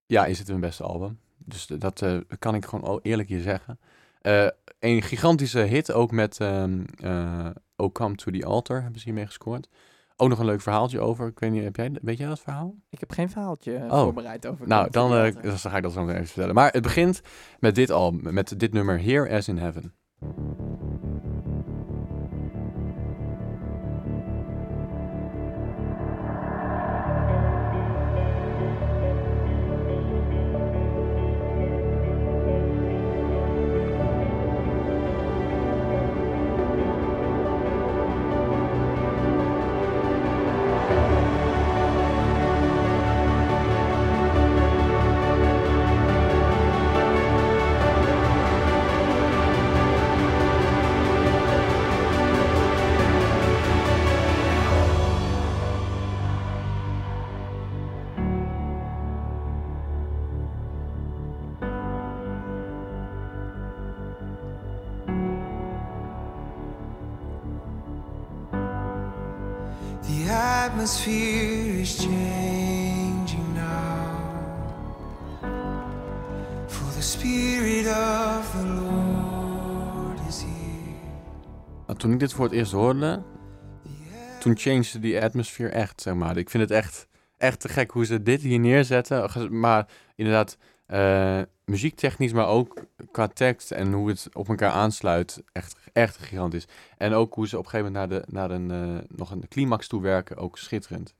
ja, is het hun beste album. Dus dat kan ik gewoon o- eerlijk hier zeggen. Een gigantische hit ook met ehm eh, Oh Come To The Altar hebben ze hiermee gescoord. Ook nog een leuk verhaaltje over. Ik weet niet, heb jij, weet jij dat verhaal? Ik heb geen verhaaltje eh, Oh. voorbereid over Nou, dan, eh, dus dan ga ik dat zo even vertellen. Maar het begint met dit album, met dit nummer Here As In Heaven. Dit voor het eerst hoorde, toen changed die atmosphere echt, zeg maar. Ik vind het echt, echt te gek hoe ze dit hier neerzetten. Maar inderdaad, eh, muziektechnisch, maar ook qua tekst en hoe het op elkaar aansluit, echt, echt gigantisch. En ook hoe ze op een gegeven moment naar, de, naar een, eh, nog een climax toe werken, ook schitterend.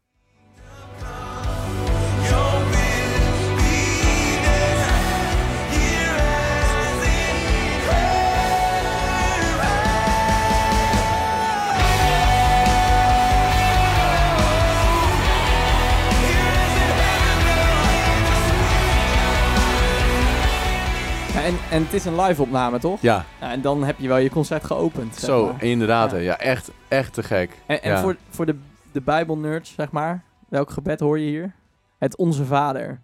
Ja, en, en het is een live opname, toch? Ja, Ja, en dan heb je wel je concert geopend. zeg zo, maar. inderdaad. Ja. Ja, echt, echt te gek. En, en voor, voor de, de Bijbelnerds, zeg maar, welk gebed hoor je hier? Het Onze Vader.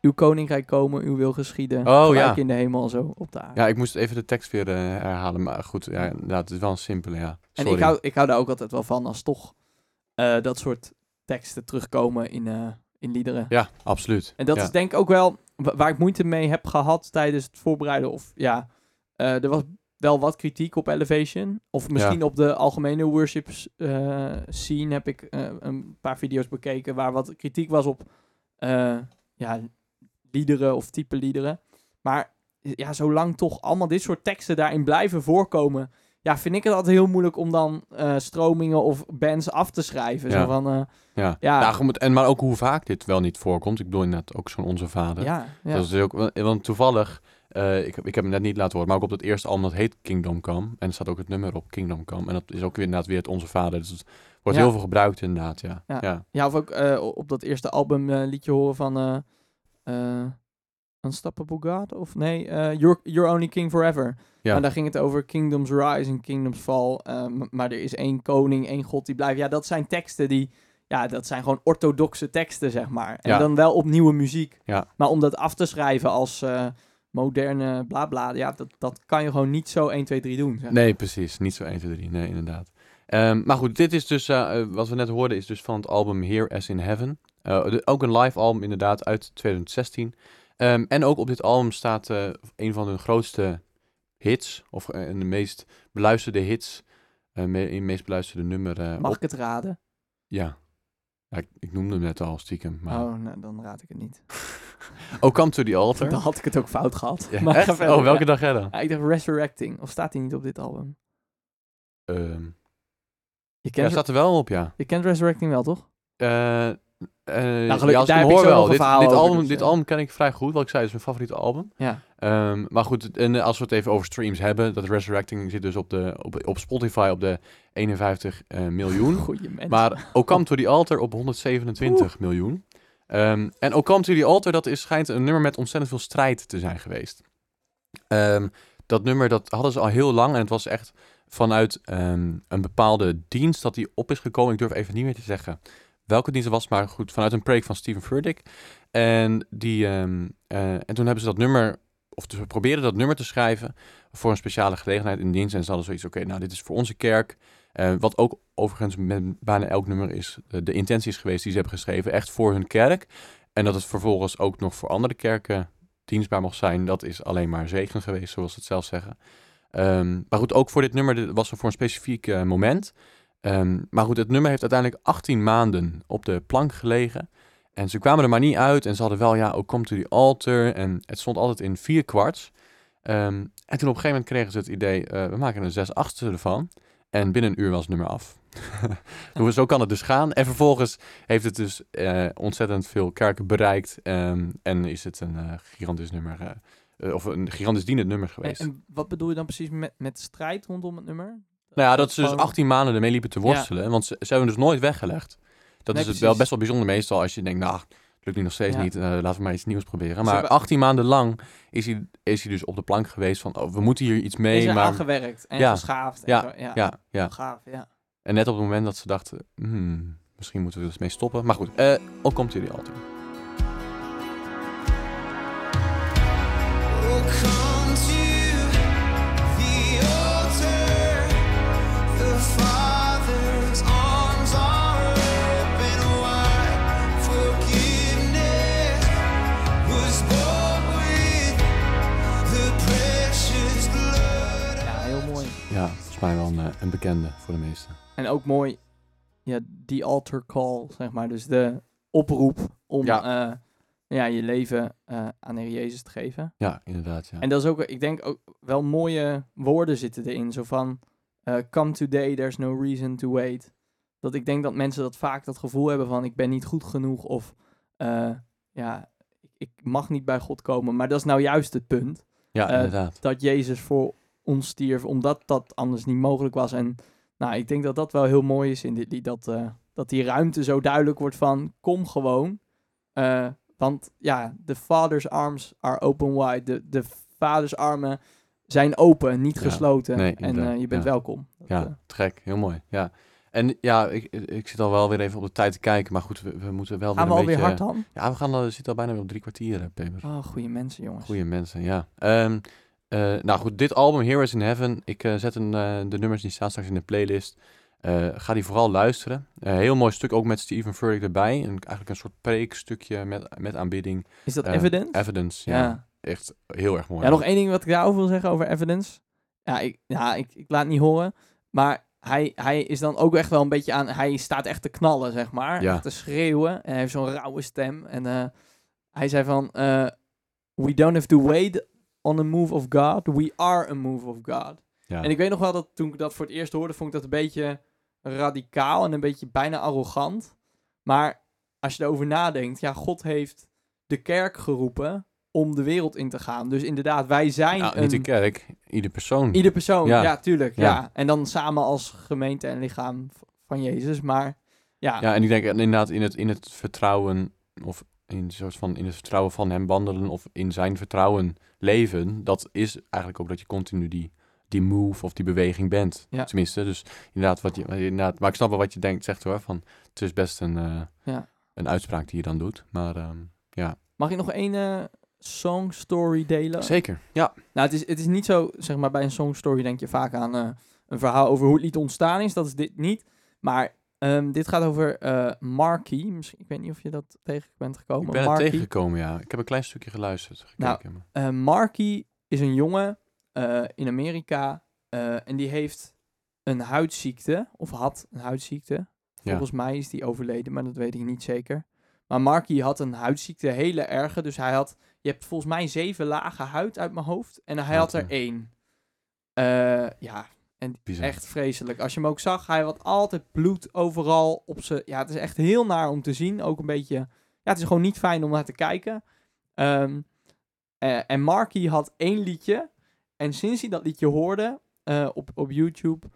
Uw koninkrijk komen, uw wil geschieden. Oh, ja. in de hemel en zo op de aarde. Ja, ik moest even de tekst weer eh, herhalen, maar goed, ja, inderdaad, het is wel een simpele, ja. en Sorry. ik hou, ik hou daar ook altijd wel van als toch eh, dat soort teksten terugkomen in, eh, in liederen. Ja, absoluut. En dat ja. is denk ik ook wel waar ik moeite mee heb gehad tijdens het voorbereiden. Of ja, eh, er was wel wat kritiek op Elevation. Of misschien op de algemene worship eh, scene heb ik eh, een paar video's bekeken waar wat kritiek was op ja, liederen of type liederen. Maar ja, zolang toch allemaal dit soort teksten daarin blijven voorkomen, ja, vind ik het altijd heel moeilijk om dan eh, stromingen of bands af te schrijven. Ja. Zo van, eh, Ja, Ja. goed, en maar ook hoe vaak dit wel niet voorkomt. Ik bedoel inderdaad ook zo'n Onze Vader. ja, ja. Dat is ook, want- toevallig, eh, ik, heb- ik heb hem net niet laten horen, maar ook op het eerste album, dat heet Kingdom Come. En er staat ook het nummer op, Kingdom Come. En dat is ook weer inderdaad weer het Onze Vader. Dus het wordt heel veel gebruikt inderdaad, ja. Ja. ja. Ja, of ook op dat eerste album liedje horen van Unstoppable God? Of nee, eh, You're, You're Only King Forever. Ja. Maar daar ging het over Kingdoms Rise en Kingdoms Fall. eh, maar er is één koning, één god die blijft. Ja, dat zijn teksten die... Ja, dat zijn gewoon orthodoxe teksten, zeg maar. En Ja. dan wel op nieuwe muziek. Ja. Maar om dat af te schrijven als eh, moderne bla bla... Ja, dat, dat kan je gewoon niet zo 1, 2, 3 doen. Zeg. Nee, precies. Niet zo 1, 2, 3. Nee, inderdaad. Ehm, maar goed, dit is dus, wat we net hoorden, is dus van het album Here As In Heaven. De- ook een live album inderdaad uit 2016. Ehm, en ook op dit album staat eh, een van hun grootste hits, of eh, de meest beluisterde hits, me, in meest beluisterde nummer Mag op. ik het raden? Ja. Ja, ik, ik noemde hem net al stiekem. Maar... Oh, nou, dan raad ik het niet. Oh, Come to the Altar. Dan had ik het ook fout gehad. Ja, Maar verder, Oh, welke ja. dag jij dan? Ja, ik dacht Resurrecting. Of staat hij niet op dit album? Ehm, Je ja, kent, staat er wel op, ja. je kent Resurrecting wel, toch? Eh, gelukkig, ja, daar ik heb hem ik hoor zo wel. Dit, dit, album, dus, dit eh. album ken ik vrij goed. Wat ik zei, is mijn favoriete album. Ja. Ehm, maar goed, en eh, als we het even over streams hebben, dat Resurrecting zit dus op, de, op, op Spotify op de 51 eh, miljoen. Goeie mens. maar O Come to the Altar op 127 miljoen. Ehm, en O Come to the Altar, dat is, schijnt een nummer met ontzettend veel strijd te zijn geweest. Ehm, dat nummer, dat hadden ze al heel lang en het was echt vanuit een bepaalde dienst dat die op is gekomen. Ik durf even niet meer te zeggen welke dienst het was, maar goed, vanuit een preek van Steven Furtick. En, die, ehm, eh, en toen hebben ze dat nummer, of ze probeerden dat nummer te schrijven voor een speciale gelegenheid in dienst. En ze hadden zoiets, oké, nou dit is voor onze kerk. Eh, wat ook overigens met bijna elk nummer is, eh, de intentie is geweest die ze hebben geschreven, echt voor hun kerk. En dat het vervolgens ook nog voor andere kerken dienstbaar mocht zijn, dat is alleen maar zegen geweest, zoals ze het zelf zeggen. Ehm, maar goed, ook voor dit nummer was er voor een specifiek moment. Ehm, maar goed, het nummer heeft uiteindelijk 18 maanden op de plank gelegen. En ze kwamen er maar niet uit. En ze hadden wel, ja, ook Come to the Altar. En het stond altijd in vier kwarts. Ehm, En toen op een gegeven moment kregen ze het idee, eh, we maken een 6 achtste ervan. En binnen een uur was het nummer af. Zo kan het dus gaan. En vervolgens heeft het dus eh, ontzettend veel kerken bereikt. ehm, en is het een eh, gigantisch nummer, of een gigantisch dienend nummer En, geweest. en wat bedoel je dan precies met, met strijd rondom het nummer? Nou ja, dat ze dus gewoon- 18 maanden ermee liepen te Ja. worstelen. Want ze, ze hebben dus nooit weggelegd. Dat Nee, is het wel best wel bijzonder meestal als je denkt, nou, het lukt nu nog steeds Ja. niet. eh, laten we maar iets nieuws proberen. Maar hebben- 18 maanden lang is hij, is hij dus op de plank geweest van, oh, we moeten hier iets mee. is er maar aangewerkt en Ja. geschaafd. En Ja. zo, ja. ja, ja. Gaaf, ja. En net op het moment dat ze dachten, hmm, misschien moeten we er eens mee stoppen. Maar goed, eh op komt jullie alter. Volgens mij wel een, eh, een bekende voor de meesten. En ook mooi, ja, die altar call, zeg maar. Dus de oproep om Ja. ja. ja, je leven eh, aan de Heer Jezus te geven. Ja, inderdaad. Ja. En dat is ook, ik denk ook wel mooie woorden zitten erin. Zo van, eh, come today, there's no reason to wait. Dat ik denk dat mensen dat vaak dat gevoel hebben van, ik ben niet goed genoeg. Of, eh, ja, ik, mag niet bij God komen. Maar dat is nou juist het punt. ja, eh, inderdaad. dat Jezus voor ons stierf, omdat dat anders niet mogelijk was. En nou, ik denk dat dat wel heel mooi is in dit lied, dat, eh, dat die ruimte zo duidelijk wordt van, kom gewoon. Eh, want ja, de father's arms are open wide. De, de vaders armen zijn open, niet Ja, gesloten. nee, en eh, je bent ja. welkom. Dat, Ja, gek. Heel mooi. Ja. En ja, ik, ik zit al wel weer even op de tijd te kijken. Maar goed, we, we moeten wel gaan we weer alweer een hard beetje... dan? Ja, we gaan we zitten al bijna weer op drie kwartier, Peper. Oh, goede mensen, jongens. Goeie mensen, ja. Ehm, eh, nou goed, dit album, Heroes in Heaven. Ik eh, zet een, eh, de nummers die staan straks in de playlist. Ga die vooral luisteren. Heel mooi stuk ook met Steven Furtick erbij. Een, eigenlijk een soort preekstukje met, met aanbidding. Is dat evident? Evidence, ja. ja. Echt heel erg mooi. Ja, nog één ding wat ik daarover wil zeggen over Evidence. Ja, ik, ja, ik, ik laat het niet horen. Maar hij, hij is dan ook echt wel een beetje aan... Hij staat echt te knallen, zeg maar. Ja. Echt te schreeuwen. En hij heeft zo'n rauwe stem. En hij zei van... We don't have to wait on a move of God. We are a move of God. Ja. En ik weet nog wel dat toen ik dat voor het eerst hoorde... vond ik dat een beetje radicaal en een beetje bijna arrogant. Maar als je erover nadenkt... Ja, God heeft de kerk geroepen om de wereld in te gaan. Dus inderdaad, wij zijn Nou, een... niet de kerk, ieder persoon. Ieder persoon, Ja. ja, tuurlijk. Ja. Ja. En dan samen als gemeente en lichaam van Jezus. Maar ja, Ja, en ik denk inderdaad in het, in het vertrouwen, of in, soort van, in het vertrouwen van hem wandelen, of in zijn vertrouwen leven, dat is eigenlijk ook dat je continu die, die move of die beweging bent. Ja. Tenminste, dus inderdaad, wat je, inderdaad, maar ik snap wel wat je denkt, zegt hoor, van het is best een, eh, Ja. een uitspraak die je dan doet. Maar ehm, ja, mag ik nog één eh, song story delen? zeker. Ja, Nou, het is, het is niet zo, zeg maar, bij een song story denk je vaak aan eh, een verhaal over hoe het lied ontstaan is. Dat is dit niet. Maar ehm, dit gaat over eh Marky. Misschien, ik weet niet of je dat tegen bent gekomen. ik ben Marky. tegengekomen, ja. Ik heb een klein stukje geluisterd, Nou. Eh, Marky is een jongen eh, in Amerika en die heeft een huidziekte, of had een huidziekte. Volgens mij is die overleden, maar dat weet ik niet zeker. Maar Marky had een huidziekte, hele erge. Dus hij had, je hebt volgens mij zeven lagen huid uit mijn hoofd en hij had er één. Ja, en Bizar. echt vreselijk. Als je hem ook zag, hij had altijd bloed overal op zijn... Ja, het is echt heel naar om te zien. Ook een beetje... Ja, het is gewoon niet fijn om naar te kijken. Ehm, eh, en Marky had één liedje. En sinds hij dat liedje hoorde eh, op, op YouTube,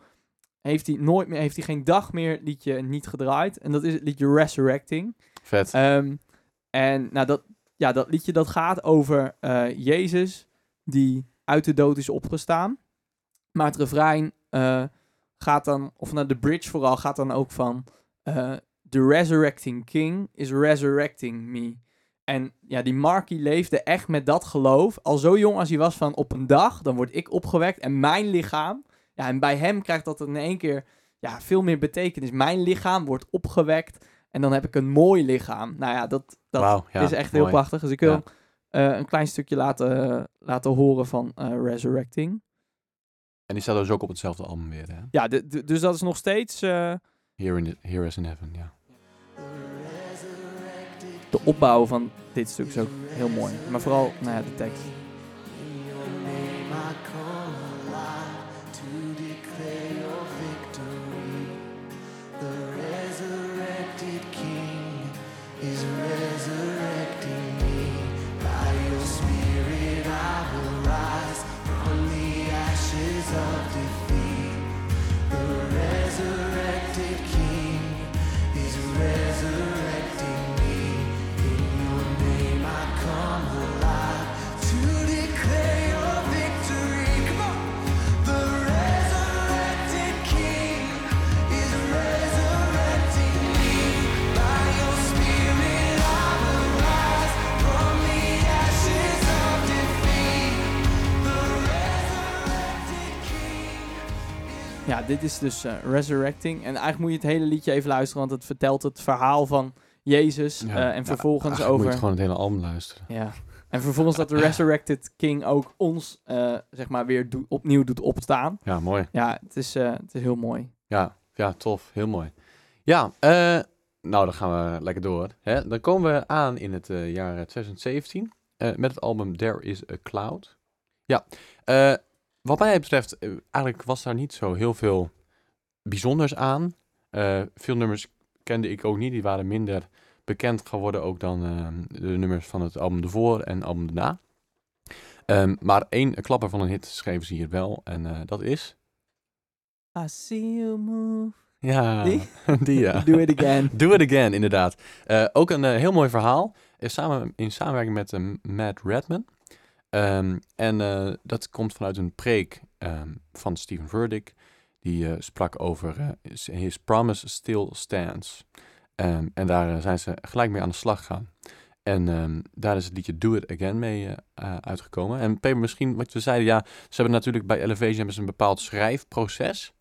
heeft hij nooit meer, heeft hij geen dag meer het liedje niet gedraaid. En dat is het liedje Resurrecting. Vet. Ehm, en nou, dat, ja, dat liedje dat gaat over eh, Jezus die uit de dood is opgestaan. Maar het refrein eh, gaat dan, of naar de bridge vooral, gaat dan ook van... eh, The resurrecting king is resurrecting me. En ja, die Marky leefde echt met dat geloof. Al zo jong als hij was van op een dag, dan word ik opgewekt. En mijn lichaam, ja, en bij hem krijgt dat in één keer ja, veel meer betekenis. Mijn lichaam wordt opgewekt en dan heb ik een mooi lichaam. Nou ja, dat, dat ja, is echt heel prachtig. Dus ik wil Ja. eh, een klein stukje laten, laten horen van Resurrecting. En die staat dus ook op hetzelfde album weer, hè? Ja, de- de- dus dat is nog steeds eh, Here, in the, Here is in Heaven, ja. de opbouw van dit stuk is ook heel mooi. Maar vooral, nou ja, de tekst. Dit is dus eh, Resurrecting. En eigenlijk moet je het hele liedje even luisteren, want het vertelt het verhaal van Jezus. Ja. eh, en Ja, vervolgens moet over... je gewoon het hele album luisteren. Ja. En vervolgens dat de Resurrected King ook ons, eh, zeg maar, weer opnieuw doet opstaan. Ja, mooi. Ja, het is, het is heel mooi. Ja, ja, tof. Heel mooi. Ja, nou dan gaan we lekker door. Hè? Dan komen we aan in het jaar 2017 eh, met het album There Is a Cloud. Ja, eh, wat mij betreft, eh, eigenlijk was daar niet zo heel veel bijzonders aan. Eh, veel nummers kende ik ook niet, die waren minder bekend geworden ook dan eh, de nummers van het album ervoor en album daarna. Ehm, maar één klapper van een hit schreven ze hier wel en dat is... I see you move. Ja, Die? die ja. Do it again. Do It Again, inderdaad. Ook een heel mooi verhaal. samen, in samenwerking met Matt Redman. Ehm, en eh, dat komt vanuit een preek ehm, van Stephen Furtick. Die eh, sprak over eh, his- Promise Still Stands. Ehm, en daar zijn ze gelijk mee aan de slag gegaan. En daar is het liedje Do It Again mee uitgekomen. En misschien wat we zeiden, ja, ze hebben natuurlijk bij Elevation hebben ze een bepaald schrijfproces.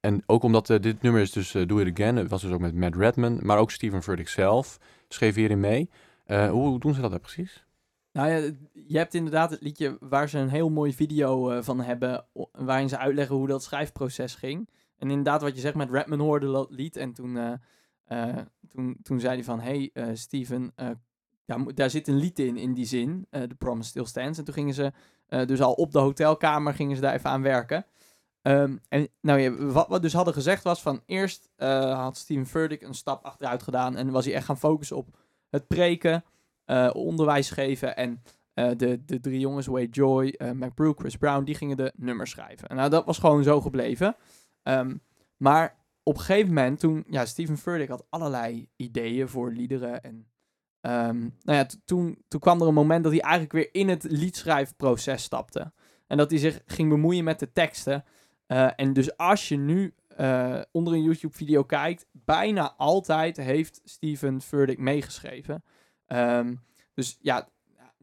En ook omdat dit nummer is dus Do It Again, het was dus ook met Matt Redman, maar ook Steven Furtick zelf schreef hierin mee. Hoe doen ze dat dan precies? Nou ja, je hebt inderdaad het liedje waar ze een heel mooi video eh, van hebben, waarin ze uitleggen hoe dat schrijfproces ging. En inderdaad, wat je zegt met Redman hoorde dat lied en toen, eh, eh, toen, toen zei hij van, hey Steven, mo- daar zit een lied in, in die zin, The Promise Still Stands. En toen gingen ze dus al op de hotelkamer, gingen ze daar even aan werken. Ehm, en nou ja, wat we dus hadden gezegd was van, eerst had Steven Furtick een stap achteruit gedaan en was hij echt gaan focussen op het preken, onderwijs geven en eh, de, de drie jongens, Wade Joy, eh McBrook, Chris Brown, die gingen de nummers schrijven. En nou, dat was gewoon zo gebleven. Ehm, maar op een gegeven moment, toen, ja, Steven Furtick had allerlei ideeën voor liederen. En ehm, nou ja, toen, toen kwam er een moment dat hij eigenlijk weer in het liedschrijfproces stapte. En dat hij zich ging bemoeien met de teksten. Eh, en dus als je nu eh, onder een YouTube-video kijkt, bijna altijd heeft Steven Furtick meegeschreven. Ehm, dus ja,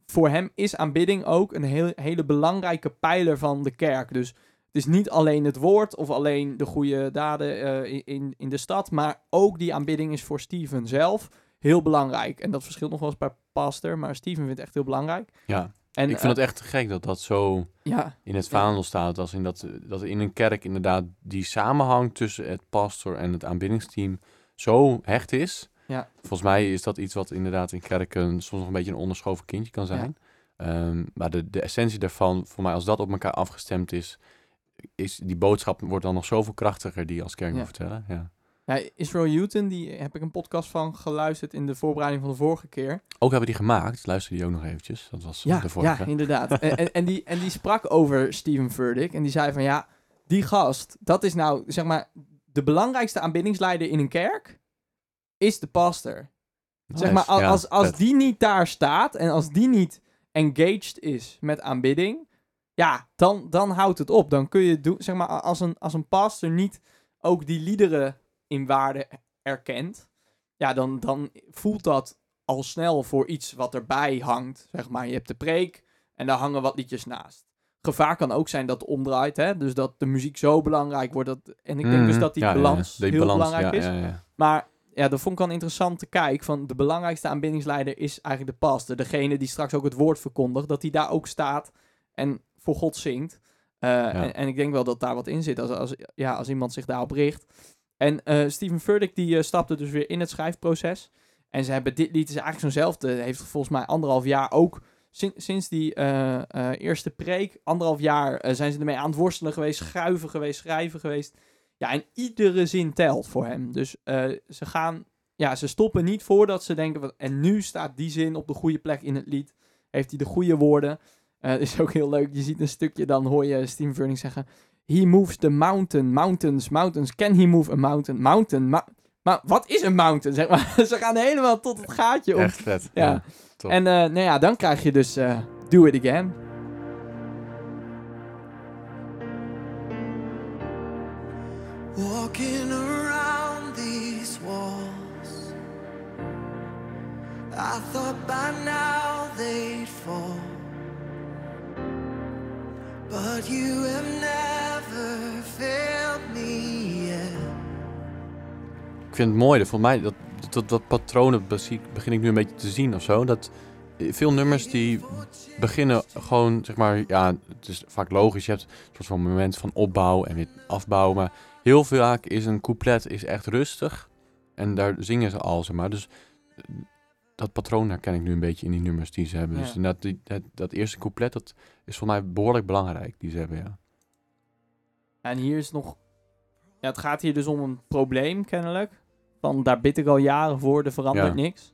voor hem is aanbidding ook een heel, hele belangrijke pijler van de kerk. Dus het is niet alleen het woord of alleen de goede daden eh, in- in, de stad, maar ook die aanbidding is voor Steven zelf heel belangrijk. En dat verschilt nog wel eens per pastor, maar Steven vindt het echt heel belangrijk. Ja, En, ik vind het eh, echt gek dat dat zo Ja, in het Ja. vaandel staat. Als in dat, dat in een kerk inderdaad die samenhang tussen het pastor en het aanbiddingsteam zo hecht is. Ja. Volgens mij is dat iets wat inderdaad in kerken soms nog een beetje een onderschoven kindje kan zijn. Ehm, maar de, de essentie daarvan, voor mij, als dat op elkaar afgestemd is, is die boodschap wordt dan nog zoveel krachtiger die je als kerk Ja. moet vertellen. Ja. Ja, Israel Houghton, die heb ik een podcast van geluisterd in de voorbereiding van de vorige keer. Ook hebben die gemaakt, luister die ook nog eventjes. Dat was Ja, de vorige. ja inderdaad. en, en, en, die, en die sprak over Steven Furtick. En die zei van ja, die gast, dat is nou zeg maar de belangrijkste aanbiddingsleider in een kerk, is de pastor. Zeg maar, Ja, als, als die niet daar staat en als die niet engaged is met aanbidding, ja, dan, dan houdt het op. Dan kun je doen, zeg maar, als een, als een pastor niet ook die liederen in waarde erkent, ja, dan, dan voelt dat al snel voor iets wat erbij hangt. Zeg maar, je hebt de preek en daar hangen wat liedjes naast. Gevaar kan ook zijn dat het omdraait, hè? dus dat de muziek zo belangrijk wordt. Dat, en ik denk dus Mhm. dat die Ja, ja, ja. balans Die heel balans, belangrijk is. Maar ja, dat vond ik wel een interessante kijk. Van de belangrijkste aanbiddingsleider is eigenlijk de pastor. Degene die straks ook het woord verkondigt. Dat hij daar ook staat en voor God zingt. Eh, en, en ik denk wel dat daar wat in zit als, als, ja, als iemand zich daarop richt. En eh, Steven Furtick die eh, stapte dus weer in het schrijfproces. En ze hebben dit lied is eigenlijk zo'nzelfde. Heeft volgens mij anderhalf jaar ook sin- sinds die eerste preek, anderhalf jaar zijn ze ermee aan het worstelen geweest, schuiven geweest, schrijven geweest. Ja, en iedere zin telt voor hem. Dus eh, ze gaan, ja, ze stoppen niet voordat ze denken, van, en nu staat die zin op de goede plek in het lied. Heeft hij de goede woorden. Eh Het is ook heel leuk, je ziet een stukje, dan hoor je Furtick zeggen, He moves the mountain, mountains, mountains. Can he move a mountain? Mountain, ma- maar wat is een mountain? Zeg maar. ze gaan helemaal tot het gaatje om Echt vet. Ja. En eh, nou ja, dan krijg je dus eh, Do It Again. I thought by now they'd fall. But you have never failed me yet. Ik vind het mooi, voor mij, dat, dat, dat patronen begin ik nu een beetje te zien of zo. Dat veel nummers die beginnen gewoon, zeg maar, ja, het is vaak logisch. Je hebt een soort van moment van opbouw en weer afbouw. Maar heel vaak is een couplet is echt rustig. En daar zingen ze al, zeg maar. Dus dat patroon herken ik nu een beetje in die nummers die ze hebben. Ja. Dus inderdaad, die, dat, dat eerste couplet, dat is voor mij behoorlijk belangrijk, die ze hebben, ja. En hier is nog... Ja, het gaat hier dus om een probleem, kennelijk. Van, daar bid ik al jaren voor, er verandert Ja. niks.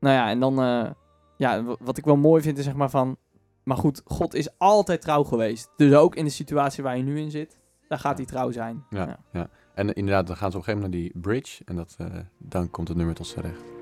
Nou ja, en dan... eh, ja, wat ik wel mooi vind is zeg maar van... Maar goed, God is altijd trouw geweest. Dus ook in de situatie waar je nu in zit, daar gaat hij trouw zijn. Ja, ja. En inderdaad, dan gaan ze op een gegeven moment naar die bridge. En dat, eh, dan komt het nummer tot z'n recht.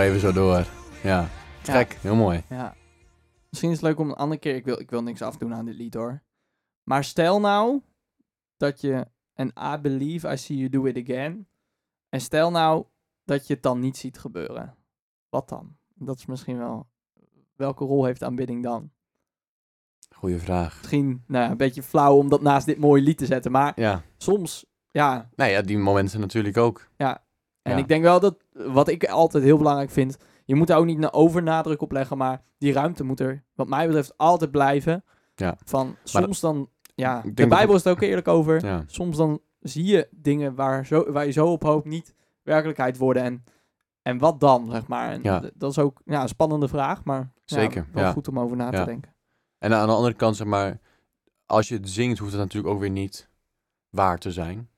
Even zo door. Ja, Ja. gek. Heel mooi. ja. Misschien is het leuk om een andere keer... Ik wil, ik wil niks afdoen aan dit lied, hoor. Maar stel nou dat je... En I believe I see you do it again. En stel nou dat je het dan niet ziet gebeuren. Wat dan? Dat is misschien wel... Welke rol heeft aanbidding dan? Goeie vraag. Misschien nou ja, een beetje flauw om dat naast dit mooie lied te zetten. Maar Ja. soms, ja. Nee, ja, die momenten natuurlijk ook. En Ja. ik denk wel dat, wat ik altijd heel belangrijk vind... Je moet daar ook niet een overnadruk op leggen. Maar die ruimte moet er, wat mij betreft, altijd blijven. Ja. Van soms dan... Ja, de Bijbel is het ook eerlijk over. Ja. Soms dan zie je dingen waar, zo, waar je zo op hoopt niet werkelijkheid worden. En, en wat dan, zeg maar. En Ja. Dat is ook ja, een spannende vraag, maar ja, Zeker, wel goed om over na te denken. En aan de andere kant, zeg maar, als je het zingt, hoeft het natuurlijk ook weer niet waar te zijn.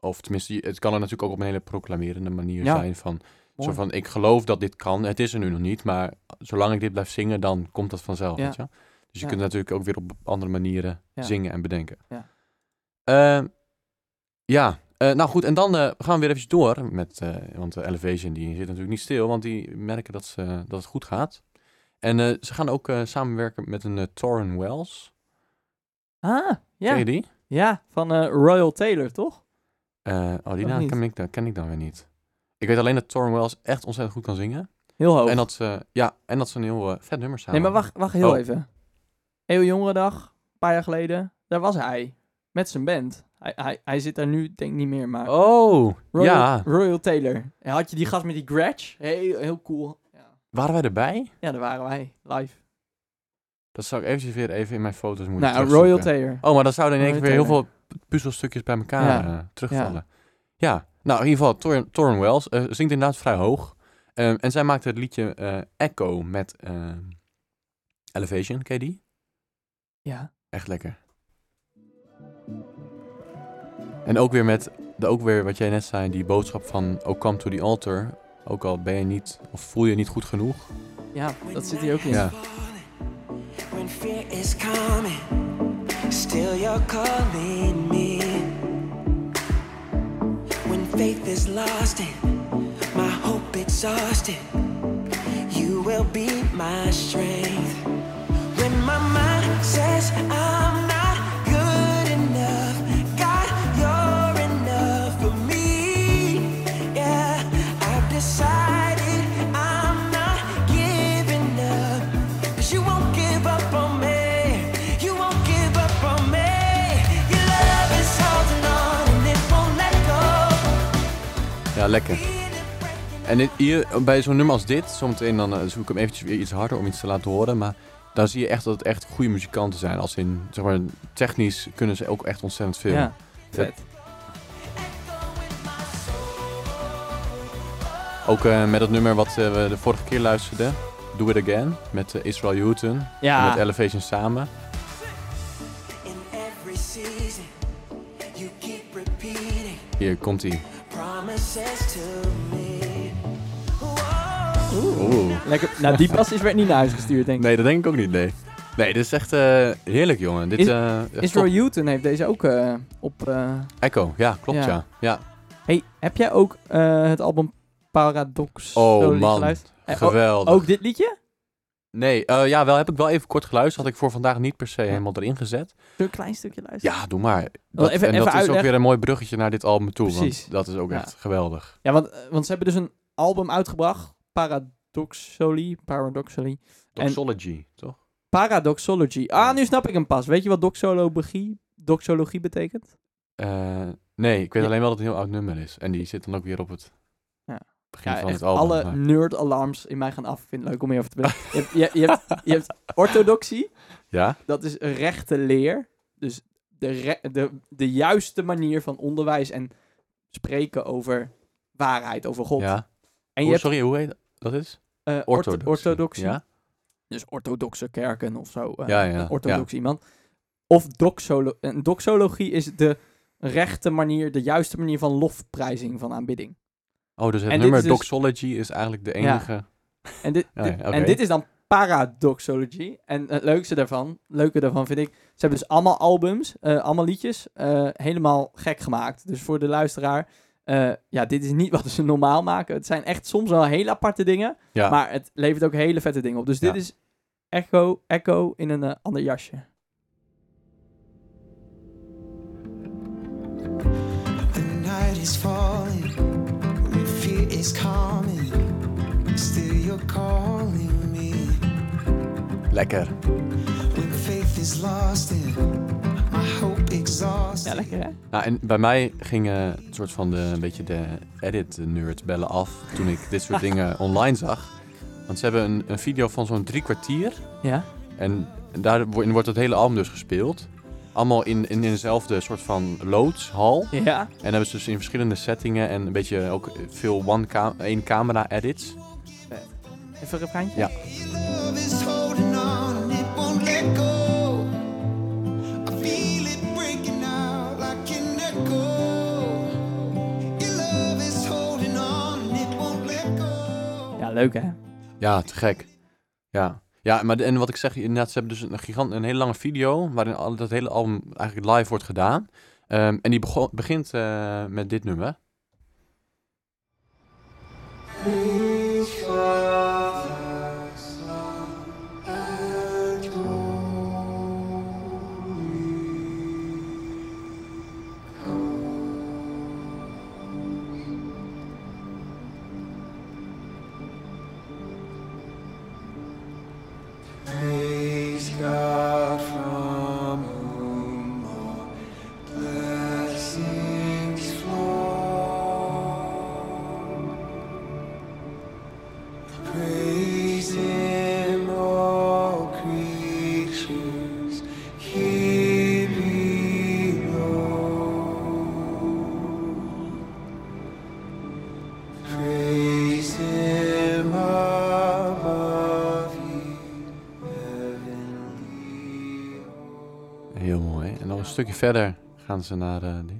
Of tenminste, het kan er natuurlijk ook op een hele proclamerende manier Ja. zijn. Van, Mooi. zo van, ik geloof dat dit kan. Het is er nu nog niet, maar zolang ik dit blijf zingen, dan komt dat vanzelf. Ja. Weet je? Dus je kunt natuurlijk ook weer op andere manieren zingen en bedenken. Ja. Ehm, ja, eh, nou goed, en dan eh, gaan we weer even door met, eh, want de Elevation die zit natuurlijk niet stil, want die merken dat, ze, dat het goed gaat. En ze gaan ook samenwerken met een Torren Wells. Ah, ja. Ken je die? Ja, van Royal Taylor, toch? Die Of naam ken ik, dan- ken ik dan weer niet. Ik weet alleen dat Torren Wells echt ontzettend goed kan zingen. Heel hoog. En dat ze, ja, en dat ze een heel eh, vet nummer samen nee, maar wacht, wacht heel Oh. even. Eeuw Jongerendag, een paar jaar geleden, daar was hij. Met zijn band. Hij, hij, hij zit daar nu, denk ik niet meer, maar... Oh, Royal, ja. Royal Taylor. En had je die gast met die Gretsch? Heel, heel cool. Ja. Waren wij erbij? ja, daar waren wij, live. Dat zou ik eventjes weer even in mijn foto's moeten Nou. Royal Taylor. Oh, maar dan zouden in één keer weer heel veel puzzelstukjes bij elkaar Ja. eh, terugvallen. Ja. nou in ieder geval, Tor Torren Wells eh, zingt inderdaad vrij hoog. Ehm, en zij maakte het liedje eh, Echo met ehm, Elevation, ken je die? Ja. Echt lekker. En ook weer met, de, ook weer wat jij net zei, die boodschap van Oh come to the altar. Ook al ben je niet, of voel je niet goed genoeg. ja, dat zit hier ook in. Ja. When fear is coming, still you're calling lost and my hope exhausted, you will be my strength. When my mind says I'm lekker. En dit- hier, bij zo'n nummer als dit, zometeen dan eh, zoek ik hem eventjes weer iets harder om iets te laten horen. Maar dan zie je echt dat het echt goede muzikanten zijn. Als in, zeg maar, technisch kunnen ze ook echt ontzettend veel. Ja, vet. Ook eh, met het nummer wat eh, we de vorige keer luisterden, Do It Again, met eh, Israel Houghton. En met Elevation samen. Hier komt hij. Promises to me. Oeh. Lekker. Nou, die pas is werd niet naar huis gestuurd, denk ik. Nee, dat denk ik ook niet, nee. Nee, dit is echt eh, heerlijk, jongen. Dit, Is- eh, echt Israel top. Heeft deze ook eh, op... eh, Echo, ja, klopt, Ja. ja. ja. Hey, heb jij ook eh, het album Paradox Oh, man. geluisterd? Ook- Geweldig. Ook dit liedje? Nee, eh, ja, wel heb ik wel even kort geluisterd. Had ik voor vandaag niet per se helemaal erin gezet. Een klein stukje luisteren. Ja, doe maar. Dat, even- en even dat is ook weer een mooi bruggetje naar dit album toe. Precies. Want dat is ook Ja. echt geweldig. Ja, want, eh, want ze hebben dus een album uitgebracht. Paradoxally. En- Doxology, toch? Paradoxology. Ah, nu snap ik hem pas. Weet je wat doxologie, doxologie betekent? Eh, nee, ik weet Ja. alleen wel dat het een heel oud nummer is. En die zit dan ook weer op het. Begin Ja, van echt het album. alle maar- nerd-alarms in mij gaan af. Vind het leuk om hierover te praten. je, hebt, je, je, hebt, je hebt orthodoxie. Ja? Dat is rechte leer. Dus de, re- de, de juiste manier van onderwijs en spreken over waarheid, over God. Ja. En je hebt sorry, hoe heet dat is? eh, ortho- Orthodoxie. orthodoxie. Ja? Dus orthodoxe kerken of zo. eh, Ja, ja, orthodox iemand. Of doxolo doxologie is de rechte manier, de juiste manier van lofprijzing, van aanbidding. Oh, dus het En nummer is dus- Doxology is eigenlijk de Ja. enige... En dit, Ja, oké. en dit is dan paradoxology. En het leukste daarvan, leuke daarvan vind ik, ze hebben dus allemaal albums, eh, allemaal liedjes, eh, helemaal gek gemaakt. Dus voor de luisteraar, eh, ja, dit is niet wat ze normaal maken. Het zijn echt soms wel hele aparte dingen, Ja. maar het levert ook hele vette dingen op. Dus dit Ja. is Echo, Echo in een ander jasje. The night is falling, is coming. Still, you're calling me. Lekker. When faith is lost and my hope exhausted. Ja, lekker hè? Nou, en bij mij gingen een soort van de, een beetje de edit-nerds bellen af toen ik dit soort dingen online zag. Want ze hebben een, een video van zo'n drie kwartier. Ja. En daarin wordt het hele album dus gespeeld. Allemaal in, in dezelfde soort van loodshal. Ja. En hebben ze dus in verschillende settingen en een beetje ook veel one ca één camera edits. Even een refreintje? Ja. Love is holding on and it won't let go. I feel it breaking out like an echo. Your love is holding on and it won't let go. Ja, leuk hè? Ja, te gek. Ja. Ja, maar en wat ik zeg, inderdaad, ze hebben dus een gigant, een hele lange video waarin al, dat hele album eigenlijk live wordt gedaan. Ehm, en die begint eh, met dit nummer. Stukje verder gaan ze naar dit.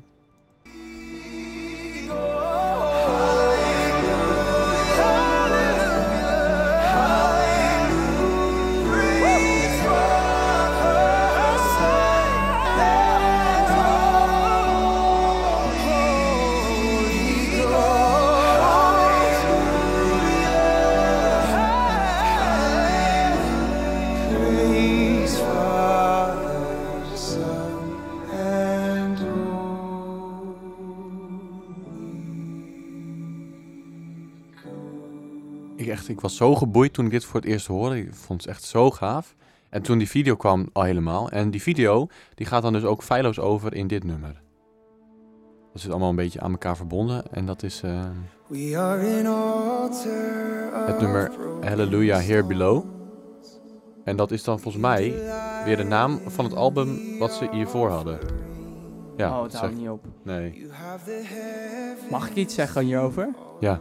Zo geboeid toen ik dit voor het eerst hoorde. Ik vond het echt zo gaaf. En toen die video kwam al helemaal. En die video die gaat dan dus ook feilloos over in dit nummer. Dat zit allemaal een beetje aan elkaar verbonden. En dat is eh, het nummer Hallelujah Here Below. En dat is dan volgens mij weer de naam van het album wat ze hiervoor hadden. Ja, oh, het houdt niet op. nee. Mag ik iets zeggen hierover? Ja.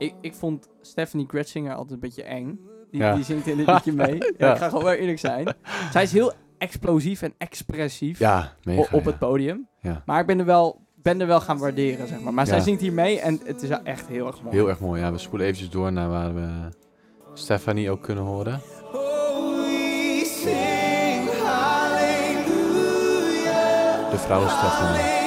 Ik, ik vond Stephanie Gretzinger altijd een beetje eng. Die, Ja. die zingt in dit liedje mee. Ja. Ik ga gewoon wel eerlijk zijn. Zij is heel explosief en expressief Ja, o- mega. op ja. het podium. Ja. Maar ik ben er wel, ben er wel gaan waarderen, zeg maar. Maar zij zingt hier mee en het is echt heel erg mooi. Heel erg mooi. Ja, we spoelen eventjes door naar waar we Stephanie ook kunnen horen. Oh, we sing hallelujah. De vrouw is Stephanie.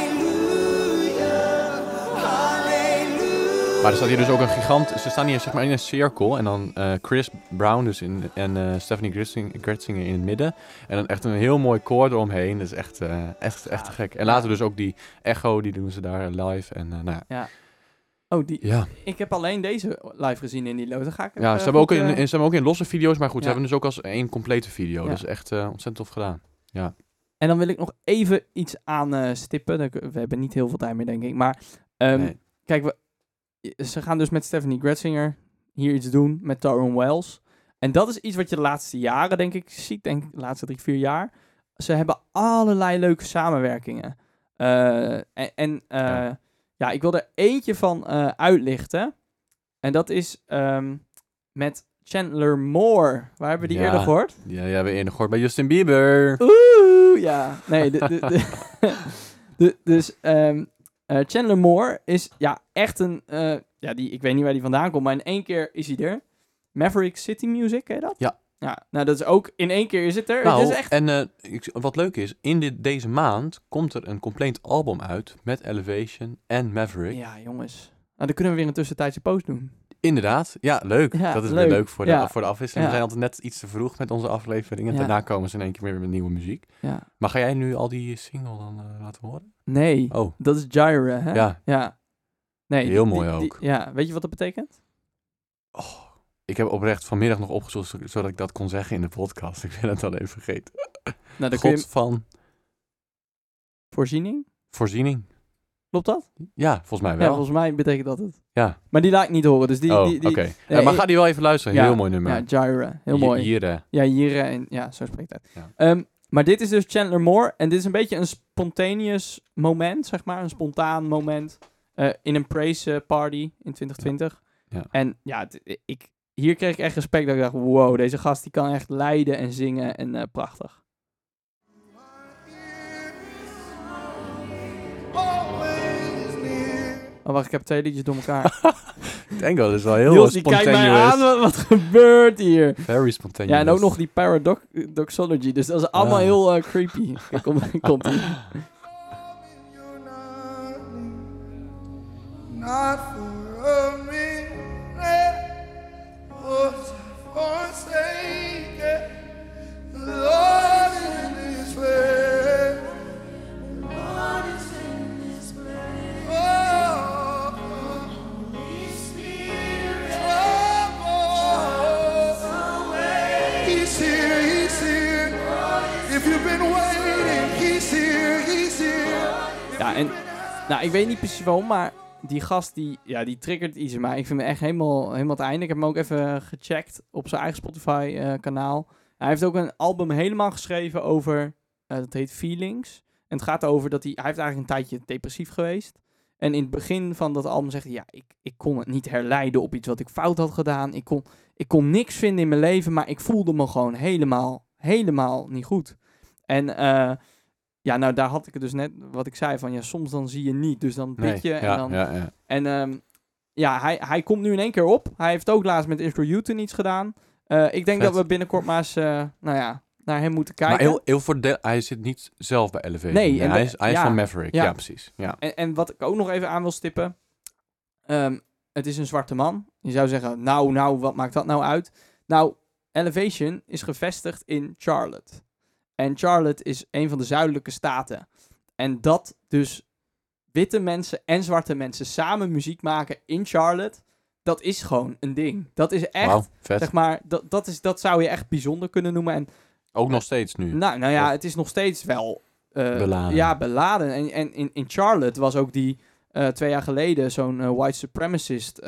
Maar er staat hier dus ook een gigant. Ze staan hier zeg maar in een cirkel. En dan eh, Chris Brown dus in, en eh, Stephanie Gretzinger, Gretzinger in het midden. En dan echt een heel mooi koor eromheen. Dat is echt, eh, echt, echt gek. En later dus ook die echo, die doen ze daar live. En eh, nou ja. Oh, die, Ja, ik heb alleen deze live gezien in die. Dan ga ik ja even ze, hebben ook in, in- ze hebben ook in losse video's. Maar goed, Ja. ze hebben dus ook als één complete video. Ja. Dat is echt eh, ontzettend tof gedaan. En dan wil ik nog even iets aan eh, stippen. Dan- We hebben niet heel veel tijd meer, denk ik. Maar ehm, Nee. kijk, we, ze gaan dus met Stephanie Gretzinger hier iets doen met Tyrone Wells. En dat is iets wat je de laatste jaren, denk ik, ziet. Denk ik de laatste drie, vier jaar. Ze hebben allerlei leuke samenwerkingen. Eh, en en eh, Ja. ja. ik wil er eentje van eh, uitlichten. En dat is ehm, met Chandler Moore. Waar hebben we die Ja. eerder gehoord? Ja, die hebben we eerder gehoord bij Justin Bieber. Oeh, ja. Nee, de, de, de, dus ehm, eh, Chandler Moore is ja echt een... eh, ja, die, ik weet niet waar die vandaan komt, maar in één keer is hij er. Maverick City Music, ken je dat? Ja. Ja, nou dat is ook... In één keer is het er. Nou, het is echt... en eh, ik, wat leuk is, in dit, deze maand komt er een compleet album uit met Elevation en Maverick. Ja, jongens. Nou, dan kunnen we weer een tussentijdse post doen. Inderdaad, ja, leuk. Ja, dat is leuk. weer leuk voor de, Ja. voor de afwisseling. We zijn altijd net iets te vroeg met onze afleveringen. Daarna komen ze in één keer weer met nieuwe muziek. Ja. Maar ga jij nu al die single dan eh, laten horen? Nee, Oh, dat is Gyra, hè? Ja. Ja. Nee, Heel die- mooi die- die- ook. ja, weet je wat dat betekent? ik heb oprecht vanmiddag nog opgezocht zo- zodat ik dat kon zeggen in de podcast. Ik ben het al even vergeten. Nou, dan kun God je... van Voorziening? voorziening. Klopt dat? Ja, volgens mij Ja, wel. volgens mij betekent dat het. Ja. Maar die laat ik niet horen, dus die... oh, oké. maar ga die wel even luisteren. Ja, Heel mooi nummer. Ja, Gyra. Heel mooi. Ja, eh, en ja, zo spreekt het. Ja. Ehm, maar dit is dus Chandler Moore. En dit is een beetje een spontaneous moment, zeg maar. Een spontaan moment. eh, in een praise eh, party in 2020. Ja. En ja, ik, hier kreeg ik echt respect. Dat ik dacht, wow, deze gast die kan echt leiden en zingen. En eh, prachtig. Oh, wacht, ik heb twee liedjes door elkaar. Tango, dat is wel heel Niels, die kijkt mij spontaneous. aan. Wat, wat gebeurt hier? Very spontaneous. Ja, en ook nog die paradoxology. Dus dat is allemaal Ja. heel eh, creepy. Kijk, kom, komt ie. Not for a minute was forsaken. Lord in His way. Nou, ik weet niet precies waarom, maar die gast die, ja, die triggert iets mij. Ik vind hem echt helemaal, helemaal het einde. Ik heb hem ook even gecheckt op zijn eigen Spotify-kanaal. hij heeft ook een album helemaal geschreven over, eh, dat heet Feelings. En het gaat over dat hij, hij heeft eigenlijk een tijdje depressief geweest. En in het begin van dat album zegt hij, ja, ik, ik kon het niet herleiden op iets wat ik fout had gedaan. Ik kon, ik kon niks vinden in mijn leven, maar ik voelde me gewoon helemaal, helemaal niet goed. En eh, ja, nou daar had ik het dus net, wat ik zei, van ja, soms dan zie je niet, dus dan bid je ja, en dan... ja, ja. En ehm, ja, hij, hij komt nu in één keer op. Hij heeft ook laatst met Israel Newton iets gedaan. Eh, ik denk Vet. dat we binnenkort maar eens, eh, nou ja, naar hem moeten kijken. Maar heel, heel voor de, hij zit niet zelf bij Elevation. Nee, en hij, de- is, hij is ja. van Maverick. Ja, Ja. precies. Ja. En, en wat ik ook nog even aan wil stippen. ehm, het is een zwarte man. Je zou zeggen, nou, nou, wat maakt dat nou uit? Nou, Elevation is gevestigd in Charlotte. En Charlotte is een van de zuidelijke staten. En dat dus witte mensen en zwarte mensen samen muziek maken in Charlotte, dat is gewoon een ding. Dat is echt, zeg maar, dat, dat, is, dat zou je echt bijzonder kunnen noemen. En Ook nog steeds nu. nou, nou ja, het is nog steeds wel... eh, Beladen. Ja, beladen. En, en in, in Charlotte was ook die eh, twee jaar geleden zo'n eh, white supremacist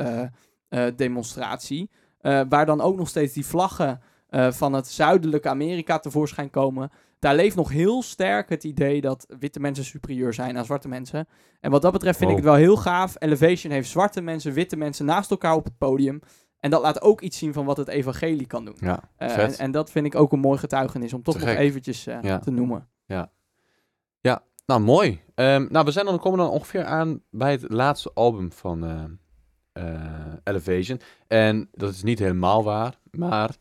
demonstratie. waar dan ook nog steeds die vlaggen eh, van het zuidelijke Amerika tevoorschijn komen. Daar leeft nog heel sterk het idee dat witte mensen superieur zijn aan zwarte mensen. En wat dat betreft vind ik het wel heel gaaf. Elevation heeft zwarte mensen, witte mensen naast elkaar op het podium. En dat laat ook iets zien van wat het evangelie kan doen. Ja, Eh, vet. en, en dat vind ik ook een mooi getuigenis om toch Te nog eventjes eh, Ja. te noemen. Nou, mooi. Ehm, nou, we zijn dan, komen dan ongeveer aan bij het laatste album van eh, eh, Elevation. En dat is niet helemaal waar, maar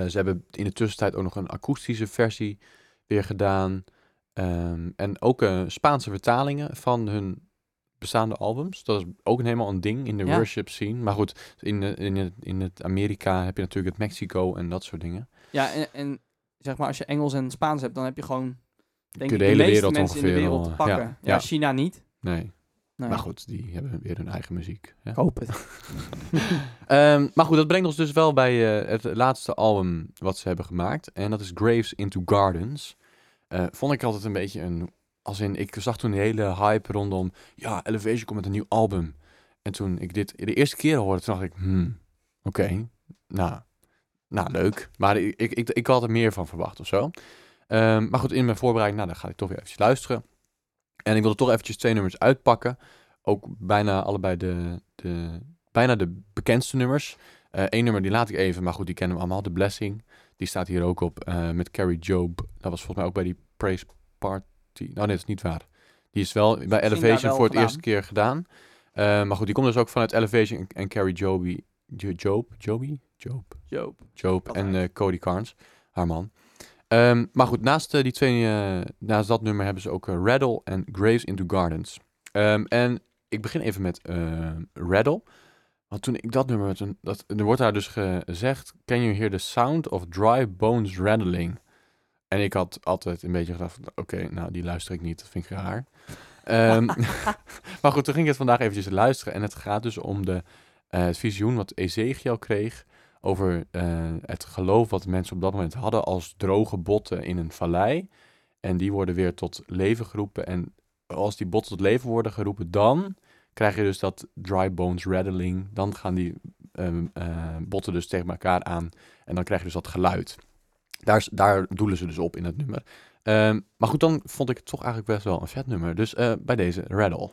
eh, ze hebben in de tussentijd ook nog een akoestische versie weer gedaan. Ehm, en ook eh, Spaanse vertalingen van hun bestaande albums. Dat is ook helemaal een ding in de Ja. worship scene. Maar goed, in, de- in, het, in het Amerika heb je natuurlijk het Mexico en dat soort dingen. Ja, en, en zeg maar, als je Engels en Spaans hebt, dan heb je gewoon, denk je ik, de hele wereld mensen in de ongeveer wereld al, te pakken. ja, Ja, ja. China niet. Nee, Maar goed, die hebben weer hun eigen muziek. hè. Ik hoop het. Ehm, maar goed, dat brengt ons dus wel bij eh, het laatste album wat ze hebben gemaakt. En dat is Graves into Gardens. Eh, vond ik altijd een beetje een... Als in, ik zag toen de hele hype rondom... Ja, Elevation komt met een nieuw album. En toen ik dit de eerste keer hoorde, toen dacht ik... Hmm, oké, nou, nou, leuk. Maar ik, ik, ik, ik had er meer van verwacht of zo. Ehm, maar goed, in mijn voorbereiding, nou, dan ga ik toch weer eventjes luisteren. En ik wilde toch eventjes twee nummers uitpakken. Ook bijna allebei de, de, bijna de bekendste nummers. Eén nummer die laat ik even, maar goed, die kennen we allemaal. The Blessing. Die staat hier ook op eh, met Carrie Job. Dat was volgens mij ook bij die Praise Party. Nou, nee, dat is niet waar. Die is wel bij Elevation wel voor het gedaan. eerste keer gedaan. Eh, maar goed, die komt dus ook vanuit Elevation en, en Carrie Joby. Jo- Job? Joby? Job. Job Altijd. en eh, Cody Carnes, haar man. Ehm, maar goed, naast eh, die twee, eh, naast dat nummer hebben ze ook eh, Rattle en Graves into Gardens. Ehm, en ik begin even met Rattle. Want toen ik dat nummer, toen, dat, er wordt daar dus gezegd, can you hear the sound of dry bones rattling? En ik had altijd een beetje gedacht, oké, nou die luister ik niet, dat vind ik raar. Ehm, maar goed, toen ging ik het vandaag eventjes luisteren. En het gaat dus om de, het visioen wat Ezekiel kreeg over eh, het geloof wat mensen op dat moment hadden als droge botten in een vallei. En die worden weer tot leven geroepen. En als die botten tot leven worden geroepen, dan krijg je dus dat dry bones rattling. Dan gaan die ehm, eh, botten dus tegen elkaar aan. En dan krijg je dus dat geluid. Daar, daar doelen ze dus op in het nummer. Ehm, maar goed, dan vond ik het toch eigenlijk best wel een vet nummer. Dus eh, bij deze Rattle.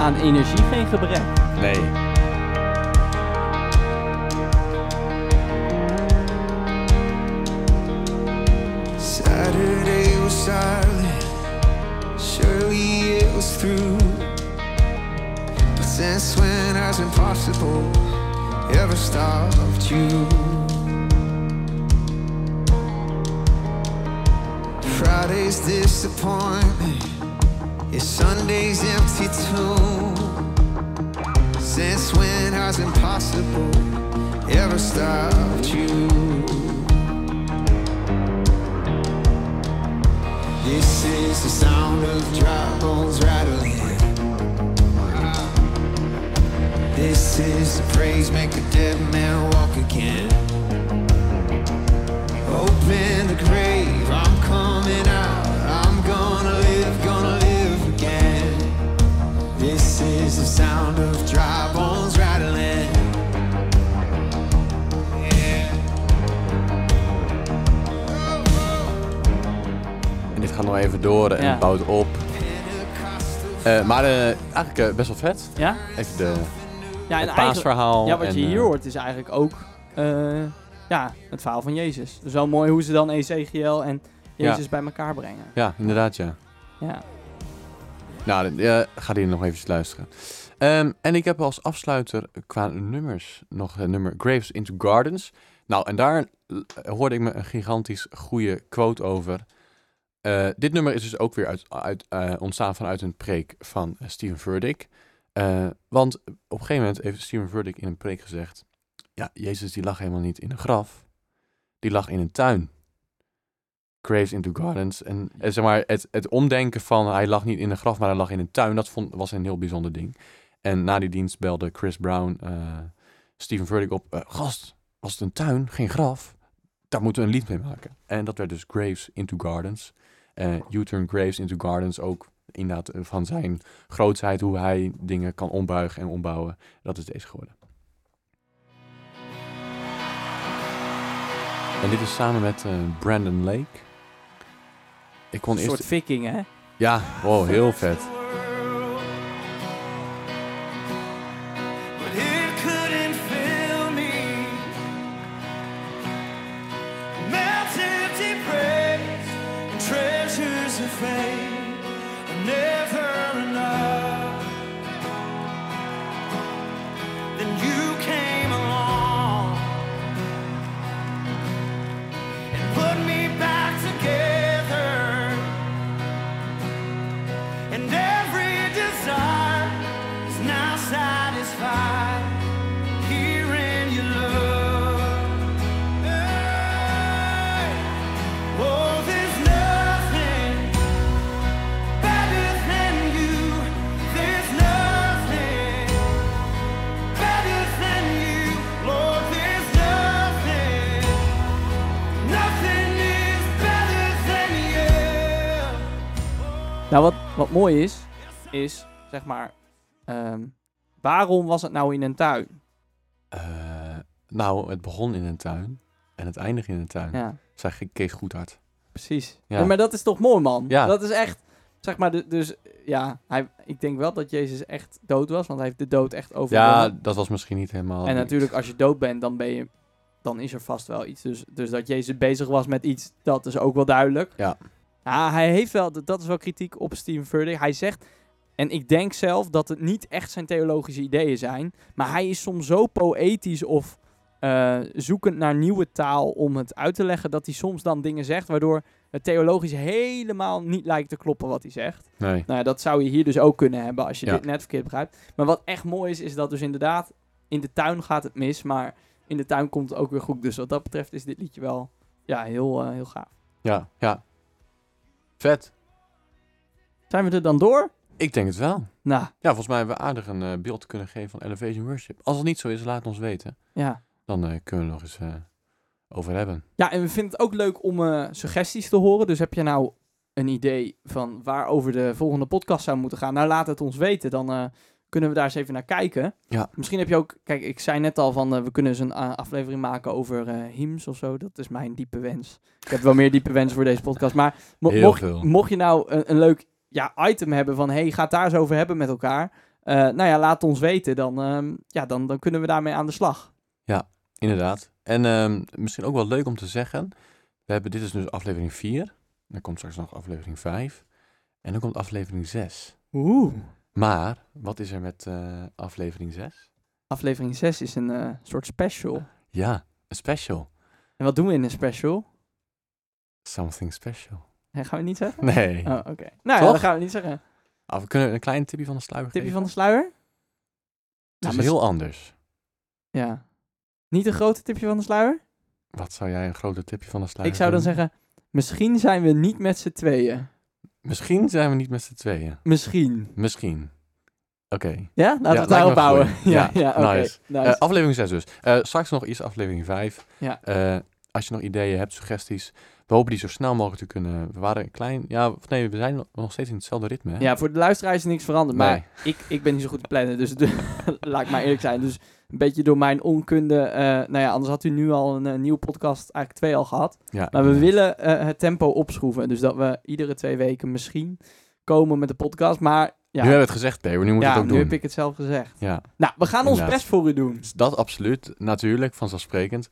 Aan energie geen gebrek. Nee. Saturday was silent, surely it was through. But since when has impossible ever stopped you? Friday's disappointment is Sunday's empty tomb. Since when has impossible ever stopped you? This is the sound of dry bones rattling. This is the praise make a dead man walk again. Open the grave, I'm coming out. Sound of dry bones rattling. En dit gaat nog even door en Ja. het bouwt op. Eh, maar eh, eigenlijk eh, best wel vet. Ja? Even de, Ja, en het eigenlijk, paasverhaal. ja, wat en, je hier eh, hoort is eigenlijk ook eh, ja, het verhaal van Jezus. Dus wel mooi hoe ze dan Ezekiel en Ja. Jezus bij elkaar brengen. Ja, inderdaad, ja. Ja. Nou, ja, ga die nog even luisteren. Ehm, en ik heb als afsluiter qua nummers nog een nummer Graves into Gardens. Nou, en daar eh, hoorde ik me een gigantisch goede quote over. Eh, dit nummer is dus ook weer uit, uit, eh, ontstaan vanuit een preek van Steven Furtick. Want op een gegeven moment heeft Steven Furtick in een preek gezegd... Ja, Jezus die lag helemaal niet in een graf. Die lag in een tuin. Graves into Gardens. En zeg maar, het, het omdenken van hij lag niet in een graf, maar hij lag in een tuin, dat vond, was een heel bijzonder ding. En na die dienst belde Chris Brown eh, Steven Furtick op. eh, gast, was het een tuin, geen graf? Daar moeten we een lied mee maken. En dat werd dus Graves into Gardens. Eh U-turn Graves into Gardens ook inderdaad van zijn grootsheid, hoe hij dingen kan ombuigen en ombouwen. Dat is deze geworden. En dit is samen met Brandon Lake. Ik kon Een eerst... soort viking, hè? Ja, wow, heel vet. Mooi is, is zeg maar, ehm, waarom was het nou in een tuin? Eh, nou, het begon in een tuin en het eindigt in een tuin. Ja, Zei Kees Goedhart. precies. Ja. Maar dat is toch mooi, man? Ja. Dat is echt, zeg maar, de- dus ja, hij, ik denk wel dat Jezus echt dood was, want hij heeft de dood echt overwonnen. Ja, dat was misschien niet helemaal... en natuurlijk, als je dood bent, dan ben je, dan is er vast wel iets. Dus, dus dat Jezus bezig was met iets, dat is ook wel duidelijk. Ja. Ja, hij heeft wel, dat is wel kritiek op Steven Furtick. Hij zegt, en ik denk zelf dat het niet echt zijn theologische ideeën zijn, maar hij is soms zo poëtisch of eh, zoekend naar nieuwe taal om het uit te leggen, dat hij soms dan dingen zegt waardoor het theologisch helemaal niet lijkt te kloppen wat hij zegt. Nee. Nou ja, dat zou je hier dus ook kunnen hebben als je Ja. dit net verkeerd begrijpt. Maar wat echt mooi is, is dat dus inderdaad in de tuin gaat het mis, maar in de tuin komt het ook weer goed. Dus wat dat betreft is dit liedje wel ja, heel, eh, heel gaaf. Ja, ja. Vet. Zijn we er dan door? Ik denk het wel. Nou, Ja, volgens mij hebben we aardig een eh, beeld kunnen geven van Elevation Worship. Als het niet zo is, laat ons weten. ja. Dan eh, kunnen we nog eens eh, over hebben. Ja, en we vinden het ook leuk om suggesties te horen. Dus heb je nou een idee van waarover de volgende podcast zou moeten gaan? Nou, laat het ons weten. Dan kunnen we daar eens even naar kijken. Ja. Misschien heb je ook... Kijk, ik zei net al van... eh, we kunnen eens een eh, aflevering maken over eh hymns of zo. Dat is mijn diepe wens. Ik heb wel meer diepe wensen voor deze podcast. Maar mo- mocht, mocht je nou een, een leuk ja, item hebben van... hey, ga het daar eens over hebben met elkaar. Eh, nou ja, laat ons weten. Dan, ehm, ja, dan, dan kunnen we daarmee aan de slag. Inderdaad. En ehm, misschien ook wel leuk om te zeggen. We hebben, dit is dus aflevering 4. Dan komt straks nog aflevering 5. En dan komt aflevering 6. Oeh. Maar, wat is er met eh, aflevering 6? Aflevering 6 is een eh, soort special. Ja, een special. En wat doen we in een special? Something special. Hè, gaan we niet zeggen? Nee. Oh, oké. Nou ja, dan gaan we niet zeggen. Ah, we kunnen een klein tipje van de sluier Tipje van de sluier? Het Nou, is mis- heel anders. Ja. Niet een grote tipje van de sluier? Wat zou jij een groter tipje van de sluier Ik zou dan vinden? zeggen, misschien zijn we niet met z'n tweeën. Misschien zijn we niet met z'n tweeën. Misschien. Misschien. Oké. Ja? Laten we het daarop houden. ja, Ja, nice. Nice. Eh, aflevering 6 dus. Eh, straks nog eerst aflevering 5. Ja. Eh, als je nog ideeën hebt, suggesties. We hopen die zo snel mogelijk te kunnen. We waren een klein... Ja, of nee, we zijn nog- steeds in hetzelfde ritme. Hè? ja, voor de luisteraar is er niks veranderd. Nee. Maar ik, ik ben niet zo goed te plannen. Dus laat ik maar eerlijk zijn. Dus een beetje door mijn onkunde. eh, nou ja, anders had u nu al een, eh, nieuwe podcast, eigenlijk twee al gehad. Ja, Maar we willen eh, het tempo opschroeven. Dus dat we iedere twee weken misschien komen met de podcast. Maar ja, Nu hebben we het gezegd, Theo. Nu moet ja het ook nu doen. heb ik het zelf gezegd. Ja, Nou, we gaan ons Inderdaad. best voor u doen. dus dat absoluut. Natuurlijk, vanzelfsprekend.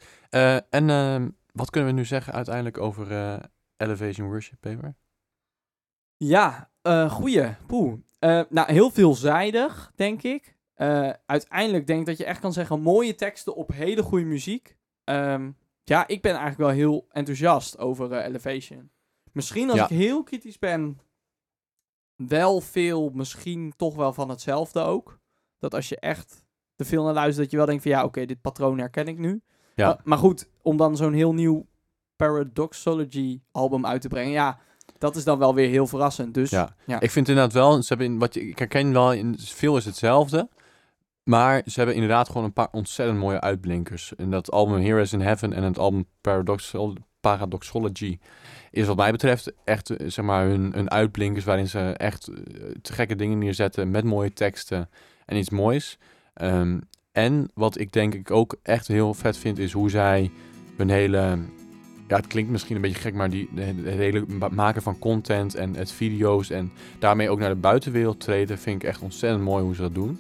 En ehm, wat kunnen we nu zeggen uiteindelijk over eh, Elevation Worship Paper? Ja, eh goeie. Poeh. Eh, nou, heel veelzijdig, denk ik. Uiteindelijk denk ik dat je echt kan zeggen... mooie teksten op hele goede muziek. Ehm, ja, ik ben eigenlijk wel heel enthousiast over Elevation. Misschien als Ja. ik heel kritisch ben... wel veel, misschien toch wel van hetzelfde ook. Dat als je echt te veel naar luistert... dat je wel denkt van... ja, oké, dit patroon herken ik nu. Ja. Maar, maar goed, om dan zo'n heel nieuw Paradoxology album uit te brengen... ja, dat is dan wel weer heel verrassend. Dus Ja. Ja. Ik vind inderdaad wel, ze hebben in, wat je, ik herken wel, in, veel is hetzelfde. Maar ze hebben inderdaad gewoon een paar ontzettend mooie uitblinkers. En dat album Heroes in Heaven en het album Paradoxol, Paradoxology is wat mij betreft echt, zeg maar, hun, hun uitblinkers waarin ze echt eh, te gekke dingen neerzetten met mooie teksten en iets moois. Ehm, en wat ik denk ik ook echt heel vet vind is hoe zij hun hele ja, het klinkt misschien een beetje gek, maar die, de, de hele ma- maken van content en het video's en daarmee ook naar de buitenwereld treden, vind ik echt ontzettend mooi hoe ze dat doen.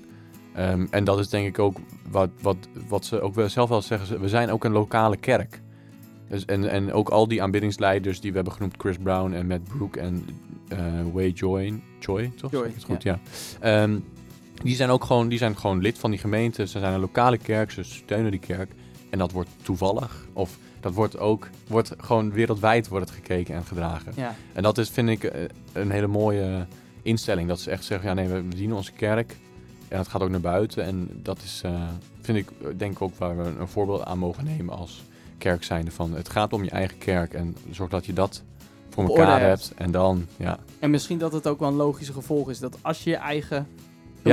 Ehm, en dat is denk ik ook wat, wat, wat ze ook wel zelf wel zeggen, ze- we zijn ook een lokale kerk. Dus, en, en ook al die aanbiddingsleiders die we hebben genoemd, Chris Brown en Matt Brook en eh Way Joy, Joy, toch? Joy, het goed, ja. Ehm, die zijn ook gewoon, die zijn gewoon lid van die gemeente. Ze zijn een lokale kerk, ze steunen die kerk. En dat wordt toevallig. Of dat wordt ook, wordt gewoon wereldwijd wordt het gekeken en gedragen. Ja. En dat is, vind ik, eh, een hele mooie instelling. Dat ze echt zeggen, ja nee, we dienen onze kerk. En dat gaat ook naar buiten. En dat is, eh, vind ik, eh, denk ik ook waar we een voorbeeld aan mogen nemen als kerk zijnde. Van, het gaat om je eigen kerk. En zorg dat je dat voor elkaar hebt. hebt. En dan, ja. En misschien dat het ook wel een logische gevolg is dat als je je eigen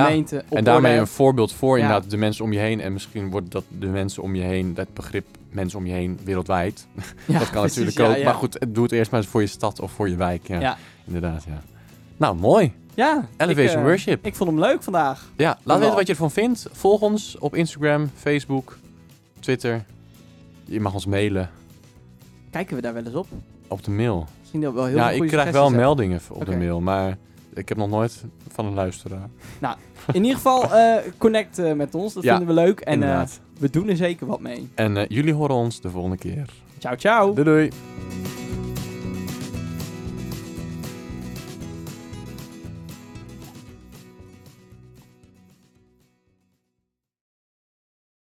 gemeente op En daarmee een voorbeeld voor Ja. inderdaad de mensen om je heen. En misschien wordt dat de mensen om je heen, dat begrip mensen om je heen wereldwijd. Ja, dat kan precies, natuurlijk ja, ook. ja. Maar goed, doe het eerst maar eens voor je stad of voor je wijk. Ja, Ja. inderdaad. Ja. Nou, mooi. Ja, Elevation ik, eh, Worship. Ik vond hem leuk vandaag. Ja, laat weten wat je ervan vindt. Volg ons op Instagram, Facebook, Twitter. Je mag ons mailen Kijken we daar wel eens op? op de mail. Misschien wel heel ja, ik krijg wel meldingen op de mail, maar ik heb nog nooit van een luisteraar. hebben. In ieder geval, eh, connect eh, met ons. Dat Ja, vinden we leuk. En eh, we doen er zeker wat mee. En jullie horen ons de volgende keer. Ciao, ciao. Doei doei.